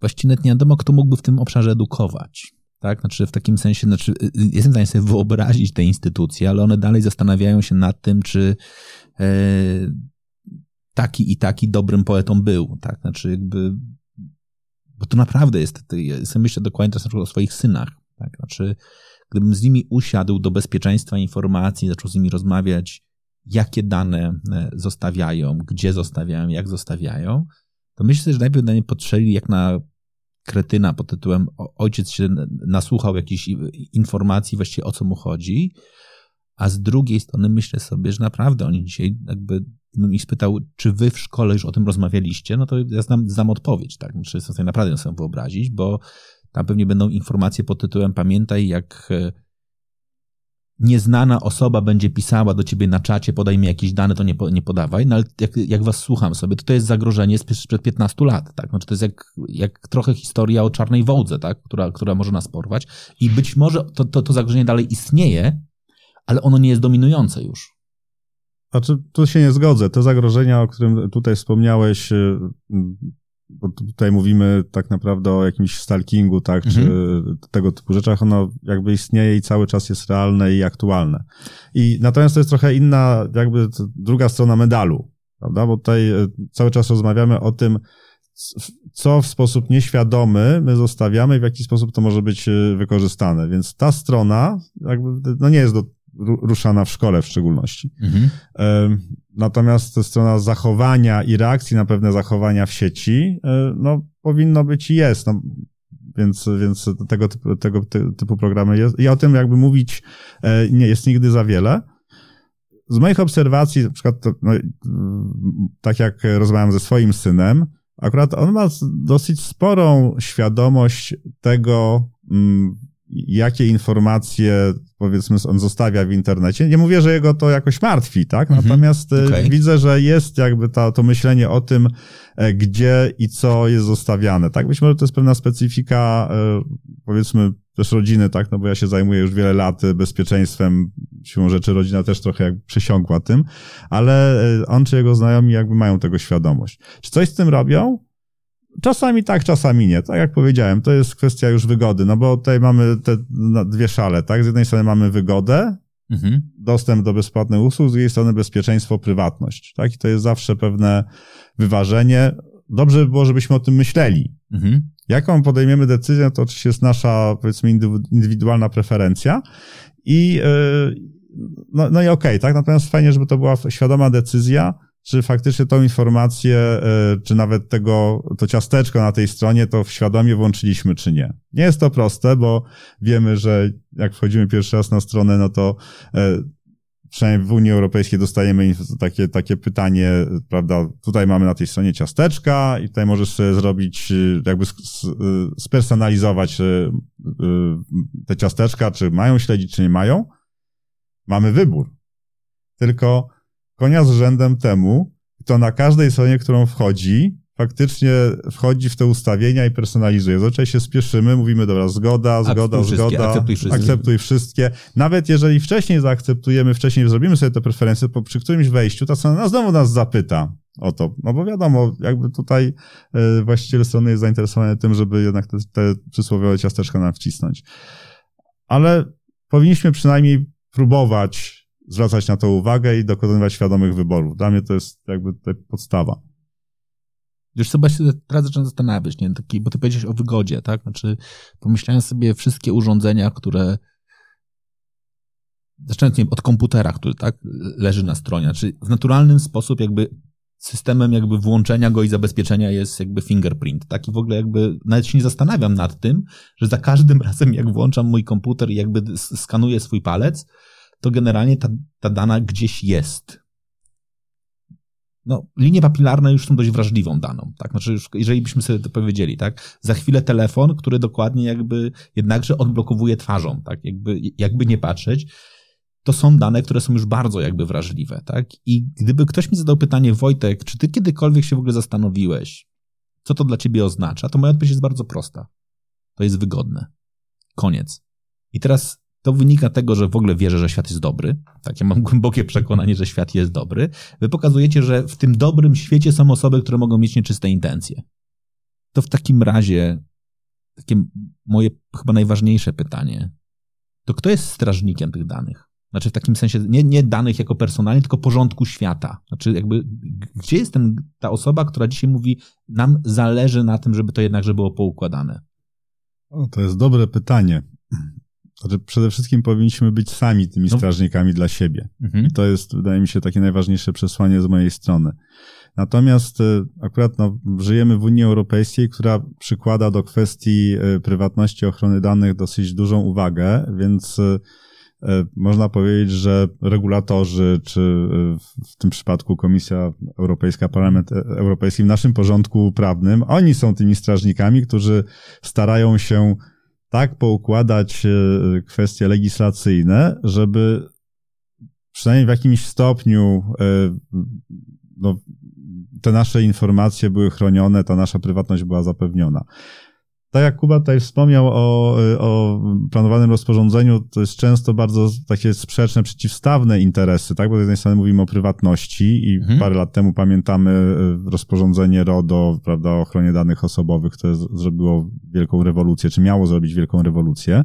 właściwie nie wiadomo, kto mógłby w tym obszarze edukować. Tak? Znaczy w takim sensie, znaczy, y, jestem w stanie sobie wyobrazić te instytucje, ale one dalej zastanawiają się nad tym, czy e, taki i taki dobrym poetą był. Tak? Znaczy jakby, bo to naprawdę jest, ja myślę dokładnie teraz o swoich synach. Tak? Znaczy, gdybym z nimi usiadł do bezpieczeństwa informacji, zaczął z nimi rozmawiać, jakie dane e, zostawiają, gdzie zostawiają, jak zostawiają, to myślę, że najpierw na nie potrzeli jak na kretyna pod tytułem ojciec się nasłuchał jakichś informacji właściwie o co mu chodzi, a z drugiej strony myślę sobie, że naprawdę oni dzisiaj jakby bym ich spytał, czy wy w szkole już o tym rozmawialiście, no to ja znam, znam odpowiedź, tak? Znaczy, sobie naprawdę sobie wyobrazić, bo tam pewnie będą informacje pod tytułem pamiętaj, jak e, nieznana osoba będzie pisała do ciebie na czacie, podaj mi jakieś dane, to nie, nie podawaj, no ale jak, jak was słucham sobie, to to jest zagrożenie sprzed 15 lat, tak? Znaczy to jest jak, jak trochę historia o czarnej wołdze, tak? Która, która może nas porwać i być może to, to, to zagrożenie dalej istnieje, ale ono nie jest dominujące już. Znaczy, tu się nie zgodzę. Te zagrożenia, o którym tutaj wspomniałeś, y, bo tutaj mówimy tak naprawdę o jakimś stalkingu, tak, mhm. czy tego typu rzeczach, ono jakby istnieje i cały czas jest realne i aktualne. I natomiast to jest trochę inna, jakby druga strona medalu, prawda, bo tutaj e, cały czas rozmawiamy o tym, co w sposób nieświadomy my zostawiamy i w jaki sposób to może być e, wykorzystane. Więc ta strona jakby, no nie jest do, ruszana w szkole w szczególności. Mhm. Natomiast strona zachowania i reakcji na pewne zachowania w sieci, e, no, powinno być i jest. No, więc, więc tego, typu, tego typu programy jest. I o tym jakby mówić e, nie jest nigdy za wiele. Z moich obserwacji, na przykład, to, no, tak jak rozmawiam ze swoim synem, akurat on ma dosyć sporą świadomość tego, mm, jakie informacje, powiedzmy, on zostawia w internecie. Nie mówię, że jego to jakoś martwi, tak? Mhm. Natomiast e, okay. widzę, że jest jakby ta, to myślenie o tym, e, gdzie i co jest zostawiane, tak? Być może to jest pewna specyfika, e, powiedzmy, też rodziny, tak? No bo ja się zajmuję już wiele lat bezpieczeństwem, siłą rzeczy rodzina też trochę jak przesiąkła tym, ale on czy jego znajomi jakby mają tego świadomość. Czy coś z tym robią? Czasami tak, czasami nie. Tak jak powiedziałem, to jest kwestia już wygody, no bo tutaj mamy te dwie szale, tak? Z jednej strony mamy wygodę, mhm. dostęp do bezpłatnych usług, z drugiej strony bezpieczeństwo, prywatność, tak? I to jest zawsze pewne wyważenie. Dobrze by było, żebyśmy o tym myśleli. Mhm. Jaką podejmiemy decyzję, to oczywiście jest nasza, powiedzmy, indywidualna preferencja i, yy, no, no i okej, okay, tak? Natomiast fajnie, żeby to była świadoma decyzja, czy faktycznie tą informację, e, czy nawet tego, to ciasteczko na tej stronie, to świadomie włączyliśmy, czy nie. Nie jest to proste, bo wiemy, że jak wchodzimy pierwszy raz na stronę, no to e, przynajmniej w Unii Europejskiej dostajemy takie, takie pytanie, prawda, tutaj mamy na tej stronie ciasteczka i tutaj możesz sobie zrobić, e, jakby spersonalizować te ciasteczka, czy mają śledzić, czy nie mają. Mamy wybór. Tylko konia z rzędem temu, kto na każdej stronie, którą wchodzi, faktycznie wchodzi w te ustawienia i personalizuje. Zazwyczaj się spieszymy, mówimy, dobra, zgoda, zgoda, akceptuj zgoda, akceptuj wszystkie. akceptuj wszystkie. Nawet jeżeli wcześniej zaakceptujemy, wcześniej zrobimy sobie te preferencje, to przy którymś wejściu ta strona znowu nas zapyta o to. No bo wiadomo, jakby tutaj y, właściciel strony jest zainteresowany tym, żeby jednak te, te przysłowiowe ciasteczka nam wcisnąć. Ale powinniśmy przynajmniej próbować zwracać na to uwagę i dokonywać świadomych wyborów. Dla mnie to jest jakby podstawa. Wiesz, chyba się teraz zacząłem zastanawiać, nie? Taki, bo ty powiedziałeś o wygodzie, tak? Znaczy, pomyślałem sobie wszystkie urządzenia, które zaczynając, nie wiem, od komputera, który tak leży na stronie. Znaczy, w naturalny sposób jakby systemem jakby włączenia go i zabezpieczenia jest jakby fingerprint, tak? I w ogóle jakby nawet się nie zastanawiam nad tym, że za każdym razem jak włączam mój komputer i jakby skanuję swój palec, to generalnie ta, ta dana gdzieś jest. No, linie papilarne już są dość wrażliwą daną, tak? Znaczy, już, jeżeli byśmy sobie to powiedzieli, tak? Za chwilę telefon, który dokładnie jakby jednakże odblokowuje twarzą, tak? Jakby, jakby nie patrzeć, to są dane, które są już bardzo jakby wrażliwe, tak? I gdyby ktoś mi zadał pytanie, Wojtek, czy ty kiedykolwiek się w ogóle zastanowiłeś, co to dla ciebie oznacza, to moja odpowiedź jest bardzo prosta. To jest wygodne. Koniec. I teraz to wynika tego, że w ogóle wierzę, że świat jest dobry. Tak, ja mam głębokie przekonanie, że świat jest dobry. Wy pokazujecie, że w tym dobrym świecie są osoby, które mogą mieć nieczyste intencje. To w takim razie takie moje chyba najważniejsze pytanie. To kto jest strażnikiem tych danych? Znaczy w takim sensie nie, nie danych jako personalnie, tylko porządku świata. Znaczy jakby gdzie jest ten, ta osoba, która dzisiaj mówi nam zależy na tym, żeby to jednakże było poukładane? O, to jest dobre pytanie. Znaczy, przede wszystkim powinniśmy być sami tymi no. strażnikami dla siebie. Mhm. I to jest, wydaje mi się, takie najważniejsze przesłanie z mojej strony. Natomiast e, akurat no, żyjemy w Unii Europejskiej, która przykłada do kwestii e, prywatności ochrony danych dosyć dużą uwagę, więc e, można powiedzieć, że regulatorzy, czy w tym przypadku Komisja Europejska, Parlament Europejski w naszym porządku prawnym, oni są tymi strażnikami, którzy starają się tak poukładać kwestie legislacyjne, żeby przynajmniej w jakimś stopniu no, te nasze informacje były chronione, ta nasza prywatność była zapewniona. Tak jak Kuba tutaj wspomniał o, o planowanym rozporządzeniu, to jest często bardzo takie sprzeczne, przeciwstawne interesy, tak? Bo z jednej strony mówimy o prywatności i mhm. parę lat temu pamiętamy e, rozporządzenie RODO, prawda, o ochronie danych osobowych, które zrobiło wielką rewolucję, czy miało zrobić wielką rewolucję.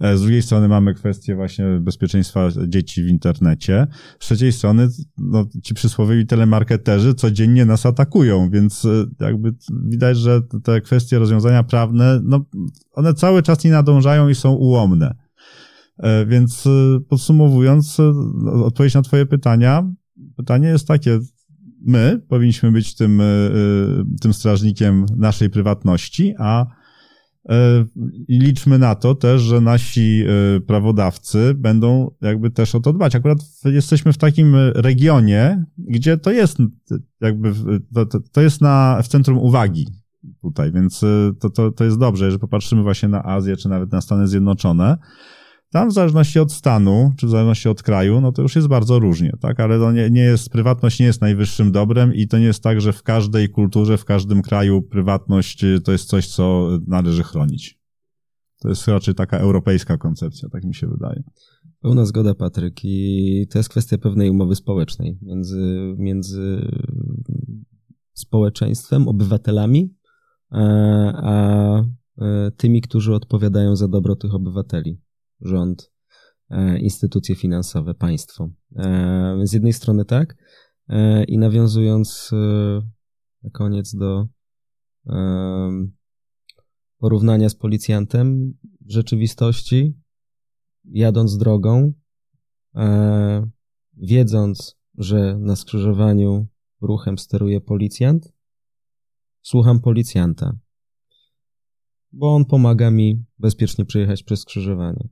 E, z drugiej strony mamy kwestię właśnie bezpieczeństwa dzieci w internecie. Z trzeciej strony no, ci przysłowiowi telemarketerzy codziennie nas atakują, więc e, jakby widać, że te kwestie rozwiązania prawne, no, one cały czas nie nadążają i są ułomne. E, więc podsumowując, odpowiedź na twoje pytania, pytanie jest takie, my powinniśmy być tym, tym strażnikiem naszej prywatności, a I liczmy na to też, że nasi e, prawodawcy będą jakby też o to dbać. Akurat jesteśmy w takim regionie, gdzie to jest jakby, to, to jest na, w centrum uwagi tutaj, więc e, to, to, to jest dobrze, jeżeli popatrzymy właśnie na Azję, czy nawet na Stany Zjednoczone, tam w zależności od stanu, czy w zależności od kraju, no to już jest bardzo różnie, tak? Ale to nie, nie jest, prywatność nie jest najwyższym dobrem i to nie jest tak, że w każdej kulturze, w każdym kraju prywatność y, to jest coś, co należy chronić. To jest raczej taka europejska koncepcja, tak mi się wydaje. Pełna zgoda, Patryk. I to jest kwestia pewnej umowy społecznej między, między społeczeństwem, obywatelami, a, a e, tymi, którzy odpowiadają za dobro tych obywateli rząd, e, instytucje finansowe, państwo. E, z jednej strony tak. E, I nawiązując na koniec do porównania z policjantem w rzeczywistości, jadąc drogą, wiedząc, że na skrzyżowaniu ruchem steruje policjant, słucham policjanta, bo on pomaga mi bezpiecznie przejechać przez skrzyżowanie.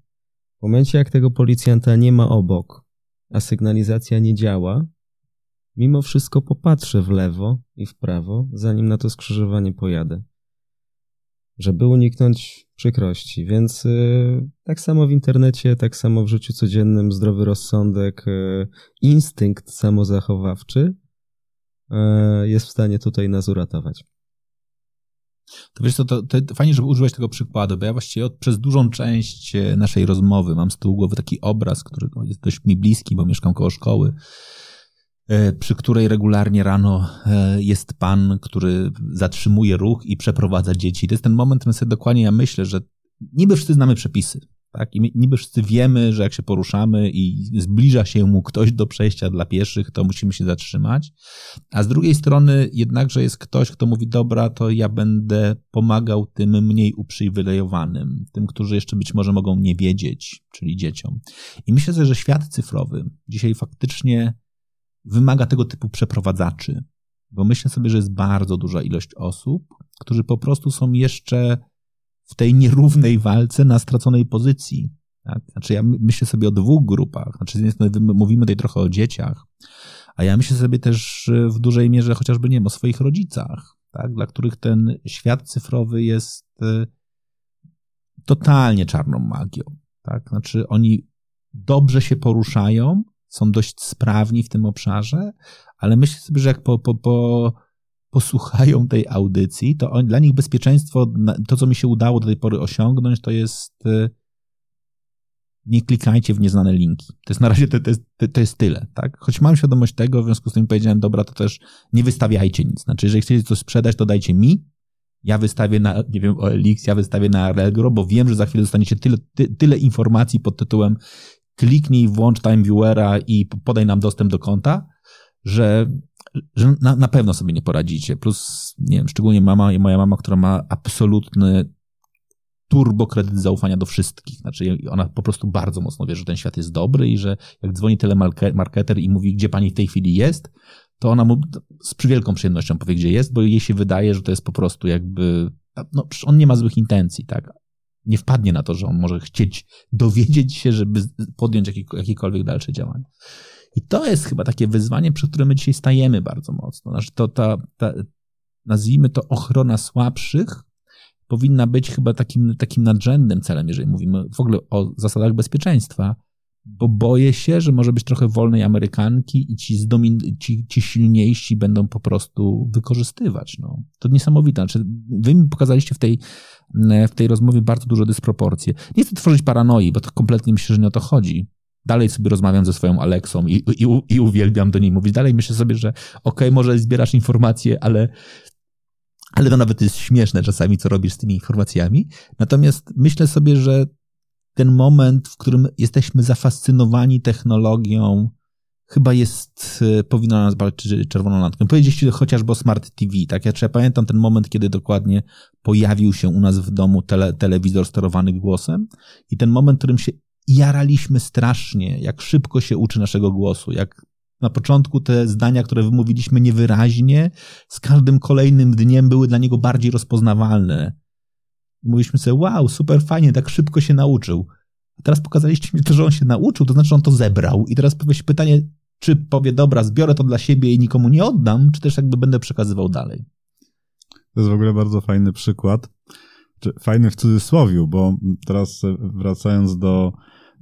W momencie, jak tego policjanta nie ma obok, a sygnalizacja nie działa, mimo wszystko popatrzę w lewo i w prawo, zanim na to skrzyżowanie pojadę. Żeby uniknąć przykrości. Więc yy, tak samo w internecie, tak samo w życiu codziennym, zdrowy rozsądek, yy, instynkt samozachowawczy yy, jest w stanie tutaj nas uratować. To wiesz co, to, to fajnie, żeby używać tego przykładu, bo ja właściwie od, przez dużą część e, naszej rozmowy mam z tyłu głowy taki obraz, który no, jest dość mi bliski, bo mieszkam koło szkoły, e, przy której regularnie rano e, jest pan, który zatrzymuje ruch i przeprowadza dzieci. To jest ten moment, w sobie dokładnie ja myślę, że niby wszyscy znamy przepisy, tak? I niby wszyscy wiemy, że jak się poruszamy i zbliża się mu ktoś do przejścia dla pieszych, to musimy się zatrzymać. A z drugiej strony jednakże jest ktoś, kto mówi, dobra, to ja będę pomagał tym mniej uprzywilejowanym, tym, którzy jeszcze być może mogą nie wiedzieć, czyli dzieciom. I myślę sobie, że świat cyfrowy dzisiaj faktycznie wymaga tego typu przeprowadzaczy, bo myślę sobie, że jest bardzo duża ilość osób, którzy po prostu są jeszcze w tej nierównej walce na straconej pozycji. Tak? Znaczy ja myślę sobie o dwóch grupach. Znaczy z jednej strony mówimy tutaj trochę o dzieciach, a ja myślę sobie też w dużej mierze chociażby, nie wiem, o swoich rodzicach, tak? dla których ten świat cyfrowy jest e, totalnie czarną magią. Tak? Znaczy oni dobrze się poruszają, są dość sprawni w tym obszarze, ale myślę sobie, że jak po, po, po posłuchają tej audycji, to on, dla nich bezpieczeństwo, to co mi się udało do tej pory osiągnąć, to jest y, nie klikajcie w nieznane linki. To jest na razie to, to, jest, to jest tyle, tak? Choć mam świadomość tego, w związku z tym powiedziałem, dobra, to też nie wystawiajcie nic. Znaczy, jeżeli chcecie coś sprzedać, to dajcie mi, ja wystawię na, nie wiem, OLX, ja wystawię na Allegro, bo wiem, że za chwilę dostaniecie tyle, ty, tyle informacji pod tytułem kliknij, włącz time viewera i podaj nam dostęp do konta, że że na, na pewno sobie nie poradzicie. Plus, nie wiem, szczególnie mama i moja mama, która ma absolutny turbo kredyt zaufania do wszystkich. Znaczy ona po prostu bardzo mocno wie, że ten świat jest dobry i że jak dzwoni telemarketer i mówi, gdzie pani w tej chwili jest, to ona mu z przywielką przyjemnością powie, gdzie jest, bo jej się wydaje, że to jest po prostu jakby, no on nie ma złych intencji, tak? Nie wpadnie na to, że on może chcieć dowiedzieć się, żeby podjąć jakiekolwiek dalsze działania. I to jest chyba takie wyzwanie, przed którym my dzisiaj stajemy bardzo mocno. Znaczy to ta, ta nazwijmy to ochrona słabszych, powinna być chyba takim, takim nadrzędnym celem, jeżeli mówimy w ogóle o zasadach bezpieczeństwa, bo boję się, że może być trochę wolnej Amerykanki i ci, zdomin- ci, ci silniejsi będą po prostu wykorzystywać. No. To niesamowite. Znaczy, wy mi pokazaliście w tej, w tej rozmowie bardzo dużo dysproporcji. Nie chcę tworzyć paranoi, bo to kompletnie myślę, że nie o to chodzi. Dalej sobie rozmawiam ze swoją Aleksą i, i, i uwielbiam do niej mówić. Dalej myślę sobie, że okej, okay, może zbierasz informacje, ale ale to nawet jest śmieszne czasami, co robisz z tymi informacjami. Natomiast myślę sobie, że ten moment, w którym jesteśmy zafascynowani technologią, chyba jest, e, powinno nas balczyć czerwoną lampką. Powiedzieliście chociażby o Smart TV, tak? Ja, ja pamiętam ten moment, kiedy dokładnie pojawił się u nas w domu tele, telewizor sterowany głosem i ten moment, w którym się jaraliśmy strasznie, jak szybko się uczy naszego głosu, jak na początku te zdania, które wymówiliśmy niewyraźnie, z każdym kolejnym dniem były dla niego bardziej rozpoznawalne. Mówiliśmy sobie, wow, super fajnie, tak szybko się nauczył. A teraz pokazaliście mi to, że on się nauczył, to znaczy, on to zebrał. I teraz powie się pytanie, czy powie, dobra, zbiorę to dla siebie i nikomu nie oddam, czy też jakby będę przekazywał dalej. To jest w ogóle bardzo fajny przykład. Fajny w cudzysłowie, bo teraz wracając do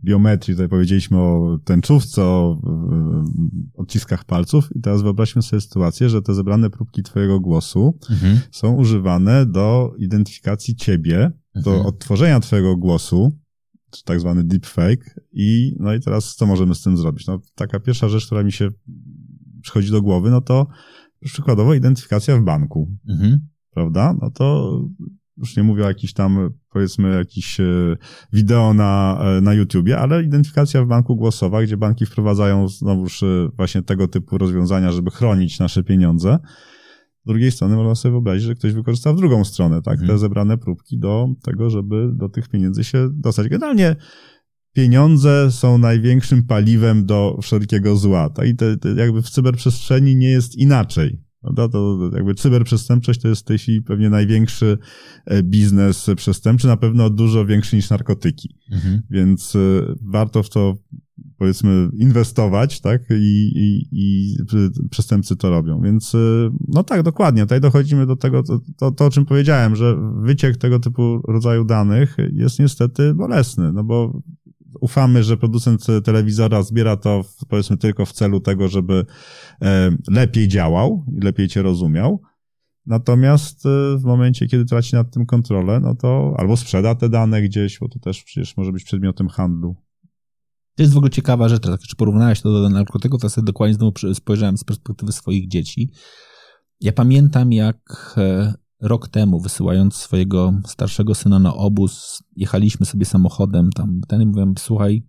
biometrii, tutaj powiedzieliśmy o tęczówce, o odciskach palców i teraz wyobraźmy sobie sytuację, że te zebrane próbki twojego głosu mhm. są używane do identyfikacji ciebie, do mhm. odtworzenia twojego głosu, czy tak zwany deepfake i no i teraz co możemy z tym zrobić? No taka pierwsza rzecz, która mi się przychodzi do głowy, no to przykładowo identyfikacja w banku. Mhm. Prawda? No to już nie mówię o jakiś tam, powiedzmy, jakiś e, wideo na, e, na YouTubie, ale identyfikacja w banku głosowa, gdzie banki wprowadzają znowuż e, właśnie tego typu rozwiązania, żeby chronić nasze pieniądze. Z drugiej strony można sobie wyobrazić, że ktoś wykorzysta w drugą stronę, tak, mhm. te zebrane próbki do tego, żeby do tych pieniędzy się dostać. Generalnie pieniądze są największym paliwem do wszelkiego zła, tak, i te, te jakby w cyberprzestrzeni nie jest inaczej. No to jakby cyberprzestępczość to jest w tej chwili pewnie największy e, biznes przestępczy, na pewno dużo większy niż narkotyki. Mhm. Więc e, warto w to powiedzmy inwestować, tak? I, i, i przestępcy to robią. Więc e, no tak, dokładnie. Tutaj dochodzimy do tego, to, to, to, o czym powiedziałem, że wyciek tego typu rodzaju danych jest niestety bolesny, no bo ufamy, że producent telewizora zbiera to w, powiedzmy tylko w celu tego, żeby e, lepiej działał i lepiej cię rozumiał. Natomiast e, w momencie, kiedy traci nad tym kontrolę, no to albo sprzeda te dane gdzieś, bo to też przecież może być przedmiotem handlu. To jest w ogóle ciekawa rzecz, tak, czy porównałeś to do narkotyku, to sobie dokładnie znowu spojrzałem z perspektywy swoich dzieci. Ja pamiętam, jak e, rok temu, wysyłając swojego starszego syna na obóz, jechaliśmy sobie samochodem tam. Ten mówiłem, słuchaj,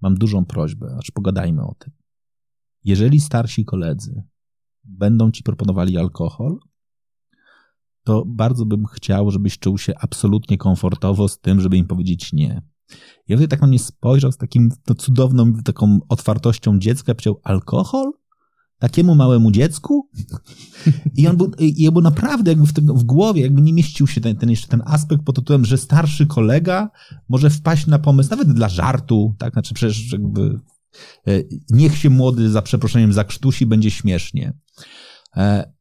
mam dużą prośbę, aż pogadajmy o tym. Jeżeli starsi koledzy będą ci proponowali alkohol, to bardzo bym chciał, żebyś czuł się absolutnie komfortowo z tym, żeby im powiedzieć nie. Ja wtedy tak na mnie spojrzał z takim no, cudowną taką otwartością dziecka, powiedział, alkohol? Takiemu małemu dziecku i on był, i on był naprawdę jakby w, tym, w głowie, jakby nie mieścił się ten, ten jeszcze ten aspekt pod tytułem, że starszy kolega może wpaść na pomysł, nawet dla żartu, tak, znaczy przecież jakby e, niech się młody za przeproszeniem zakrztusi, będzie śmiesznie. E,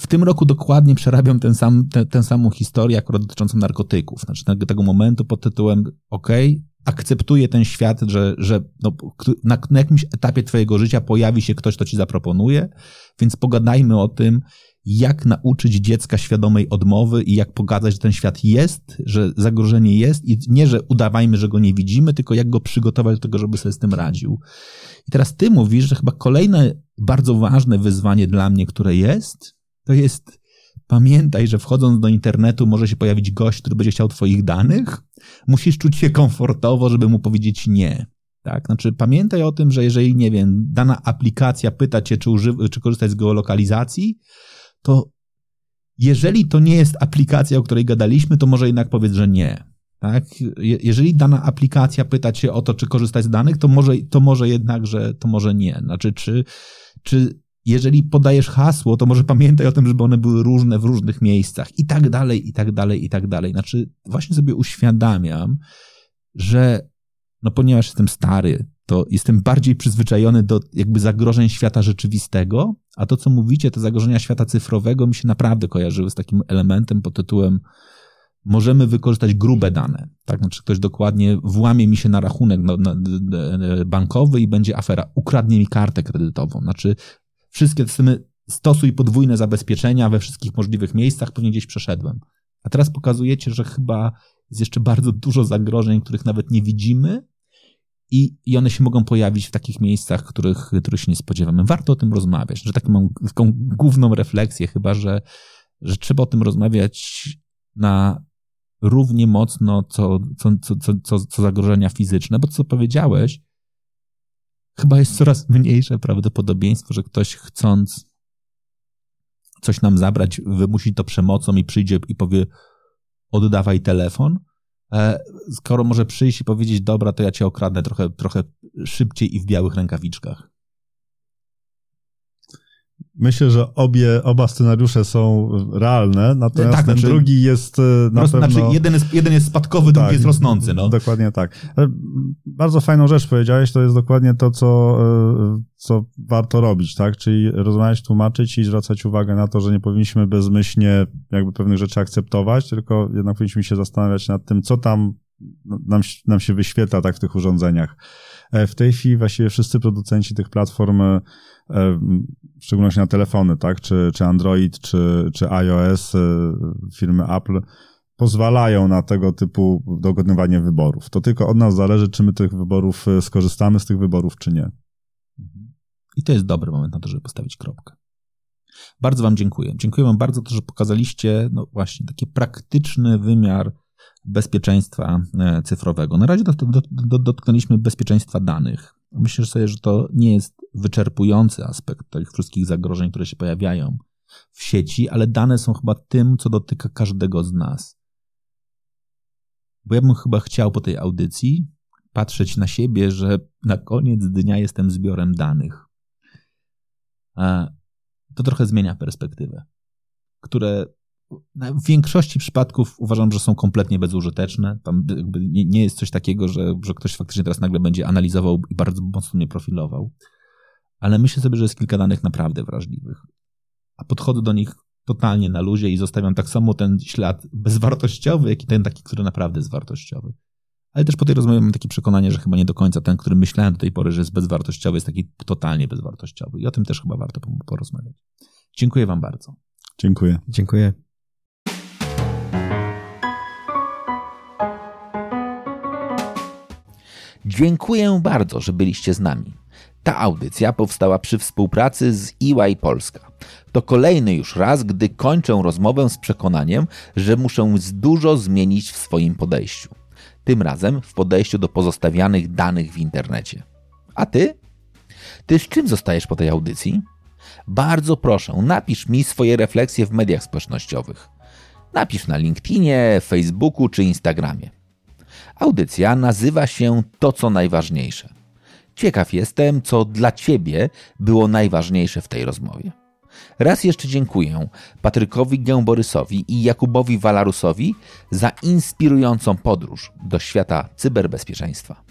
w tym roku dokładnie przerabiam ten sam, tę, tę samą historię akurat dotyczącą narkotyków. Znaczy tego momentu pod tytułem OK, akceptuje ten świat, że, że no, na, na jakimś etapie twojego życia pojawi się ktoś, kto ci zaproponuje, więc pogadajmy o tym, jak nauczyć dziecka świadomej odmowy i jak pogadać, że ten świat jest, że zagrożenie jest i nie, że udawajmy, że go nie widzimy, tylko jak go przygotować do tego, żeby sobie z tym radził. I teraz ty mówisz, że chyba kolejne bardzo ważne wyzwanie dla mnie, które jest, to jest Pamiętaj, że wchodząc do internetu może się pojawić gość, który będzie chciał twoich danych. Musisz czuć się komfortowo, żeby mu powiedzieć nie. Tak? Znaczy, pamiętaj o tym, że jeżeli, nie wiem, dana aplikacja pyta cię, czy, uży- czy korzystać z geolokalizacji, to jeżeli to nie jest aplikacja, o której gadaliśmy, to może jednak powiedz, że nie. Tak? Jeżeli dana aplikacja pyta cię o to, czy korzystać z danych, to może, to może jednak, że to może nie. Znaczy, czy, czy jeżeli podajesz hasło, to może pamiętaj o tym, żeby one były różne w różnych miejscach i tak dalej, i tak dalej, i tak dalej. Znaczy, właśnie sobie uświadamiam, że no ponieważ jestem stary, to jestem bardziej przyzwyczajony do jakby zagrożeń świata rzeczywistego, a to, co mówicie, te zagrożenia świata cyfrowego mi się naprawdę kojarzyły z takim elementem pod tytułem możemy wykorzystać grube dane. Tak, znaczy ktoś dokładnie włamie mi się na rachunek bankowy i będzie afera, ukradnie mi kartę kredytową. Znaczy wszystkie systemy stosuj podwójne zabezpieczenia we wszystkich możliwych miejscach, pewnie gdzieś przeszedłem. A teraz pokazujecie, że chyba jest jeszcze bardzo dużo zagrożeń, których nawet nie widzimy i, i one się mogą pojawić w takich miejscach, których, których się nie spodziewamy. Warto o tym rozmawiać, że taką mam taką główną refleksję chyba, że, że trzeba o tym rozmawiać na równie mocno, co, co, co, co, co zagrożenia fizyczne, bo co powiedziałeś, chyba jest coraz mniejsze prawdopodobieństwo, że ktoś chcąc coś nam zabrać, wymusi to przemocą i przyjdzie i powie oddawaj telefon, e, skoro może przyjść i powiedzieć, dobra, to ja cię okradnę trochę, trochę szybciej i w białych rękawiczkach. Myślę, że obie, oba scenariusze są realne, natomiast tak, ten znaczy, drugi jest e, na roz, pewno... Znaczy jeden, jest, jeden jest spadkowy, drugi tak, jest rosnący. No. Dokładnie tak. Bardzo fajną rzecz powiedziałeś, to jest dokładnie to, co, e, co warto robić, tak? Czyli rozmawiać, tłumaczyć i zwracać uwagę na to, że nie powinniśmy bezmyślnie jakby pewnych rzeczy akceptować, tylko jednak powinniśmy się zastanawiać nad tym, co tam nam, nam się wyświetla tak w tych urządzeniach. E, w tej chwili właściwie wszyscy producenci tych platform w szczególności na telefony, tak, czy, czy Android, czy, czy iOS, y, firmy Apple, pozwalają na tego typu dokonywanie wyborów. To tylko od nas zależy, czy my tych wyborów y, skorzystamy z tych wyborów, czy nie. Mhm. I to jest dobry moment na to, żeby postawić kropkę. Bardzo Wam dziękuję. Dziękuję Wam bardzo, to, że pokazaliście, no właśnie, taki praktyczny wymiar bezpieczeństwa e, cyfrowego. Na razie dotknęliśmy bezpieczeństwa danych. Myślę sobie, że to nie jest wyczerpujący aspekt tych wszystkich zagrożeń, które się pojawiają w sieci, ale dane są chyba tym, co dotyka każdego z nas. Bo ja bym chyba chciał po tej audycji patrzeć na siebie, że na koniec dnia jestem zbiorem danych. To trochę zmienia perspektywę, które w większości przypadków uważam, że są kompletnie bezużyteczne. Tam nie jest coś takiego, że, że ktoś faktycznie teraz nagle będzie analizował i bardzo mocno mnie profilował. Ale myślę sobie, że jest kilka danych naprawdę wrażliwych. A podchodzę do nich totalnie na luzie i zostawiam tak samo ten ślad bezwartościowy, jak i ten taki, który naprawdę jest wartościowy. Ale też po tej rozmowie mam takie przekonanie, że chyba nie do końca ten, który myślałem do tej pory, że jest bezwartościowy, jest taki totalnie bezwartościowy. I o tym też chyba warto porozmawiać. Dziękuję Wam bardzo. Dziękuję. Dziękuję. Dziękuję bardzo, że byliście z nami. Ta audycja powstała przy współpracy z EY Polska. To kolejny już raz, gdy kończę rozmowę z przekonaniem, że muszę dużo zmienić w swoim podejściu. Tym razem w podejściu do pozostawianych danych w internecie. A ty? Ty z czym zostajesz po tej audycji? Bardzo proszę, napisz mi swoje refleksje w mediach społecznościowych. Napisz na LinkedInie, Facebooku czy Instagramie. Audycja nazywa się To, co najważniejsze. Ciekaw jestem, co dla Ciebie było najważniejsze w tej rozmowie. Raz jeszcze dziękuję Patrykowi Gęborysowi i Jakubowi Walarusowi za inspirującą podróż do świata cyberbezpieczeństwa.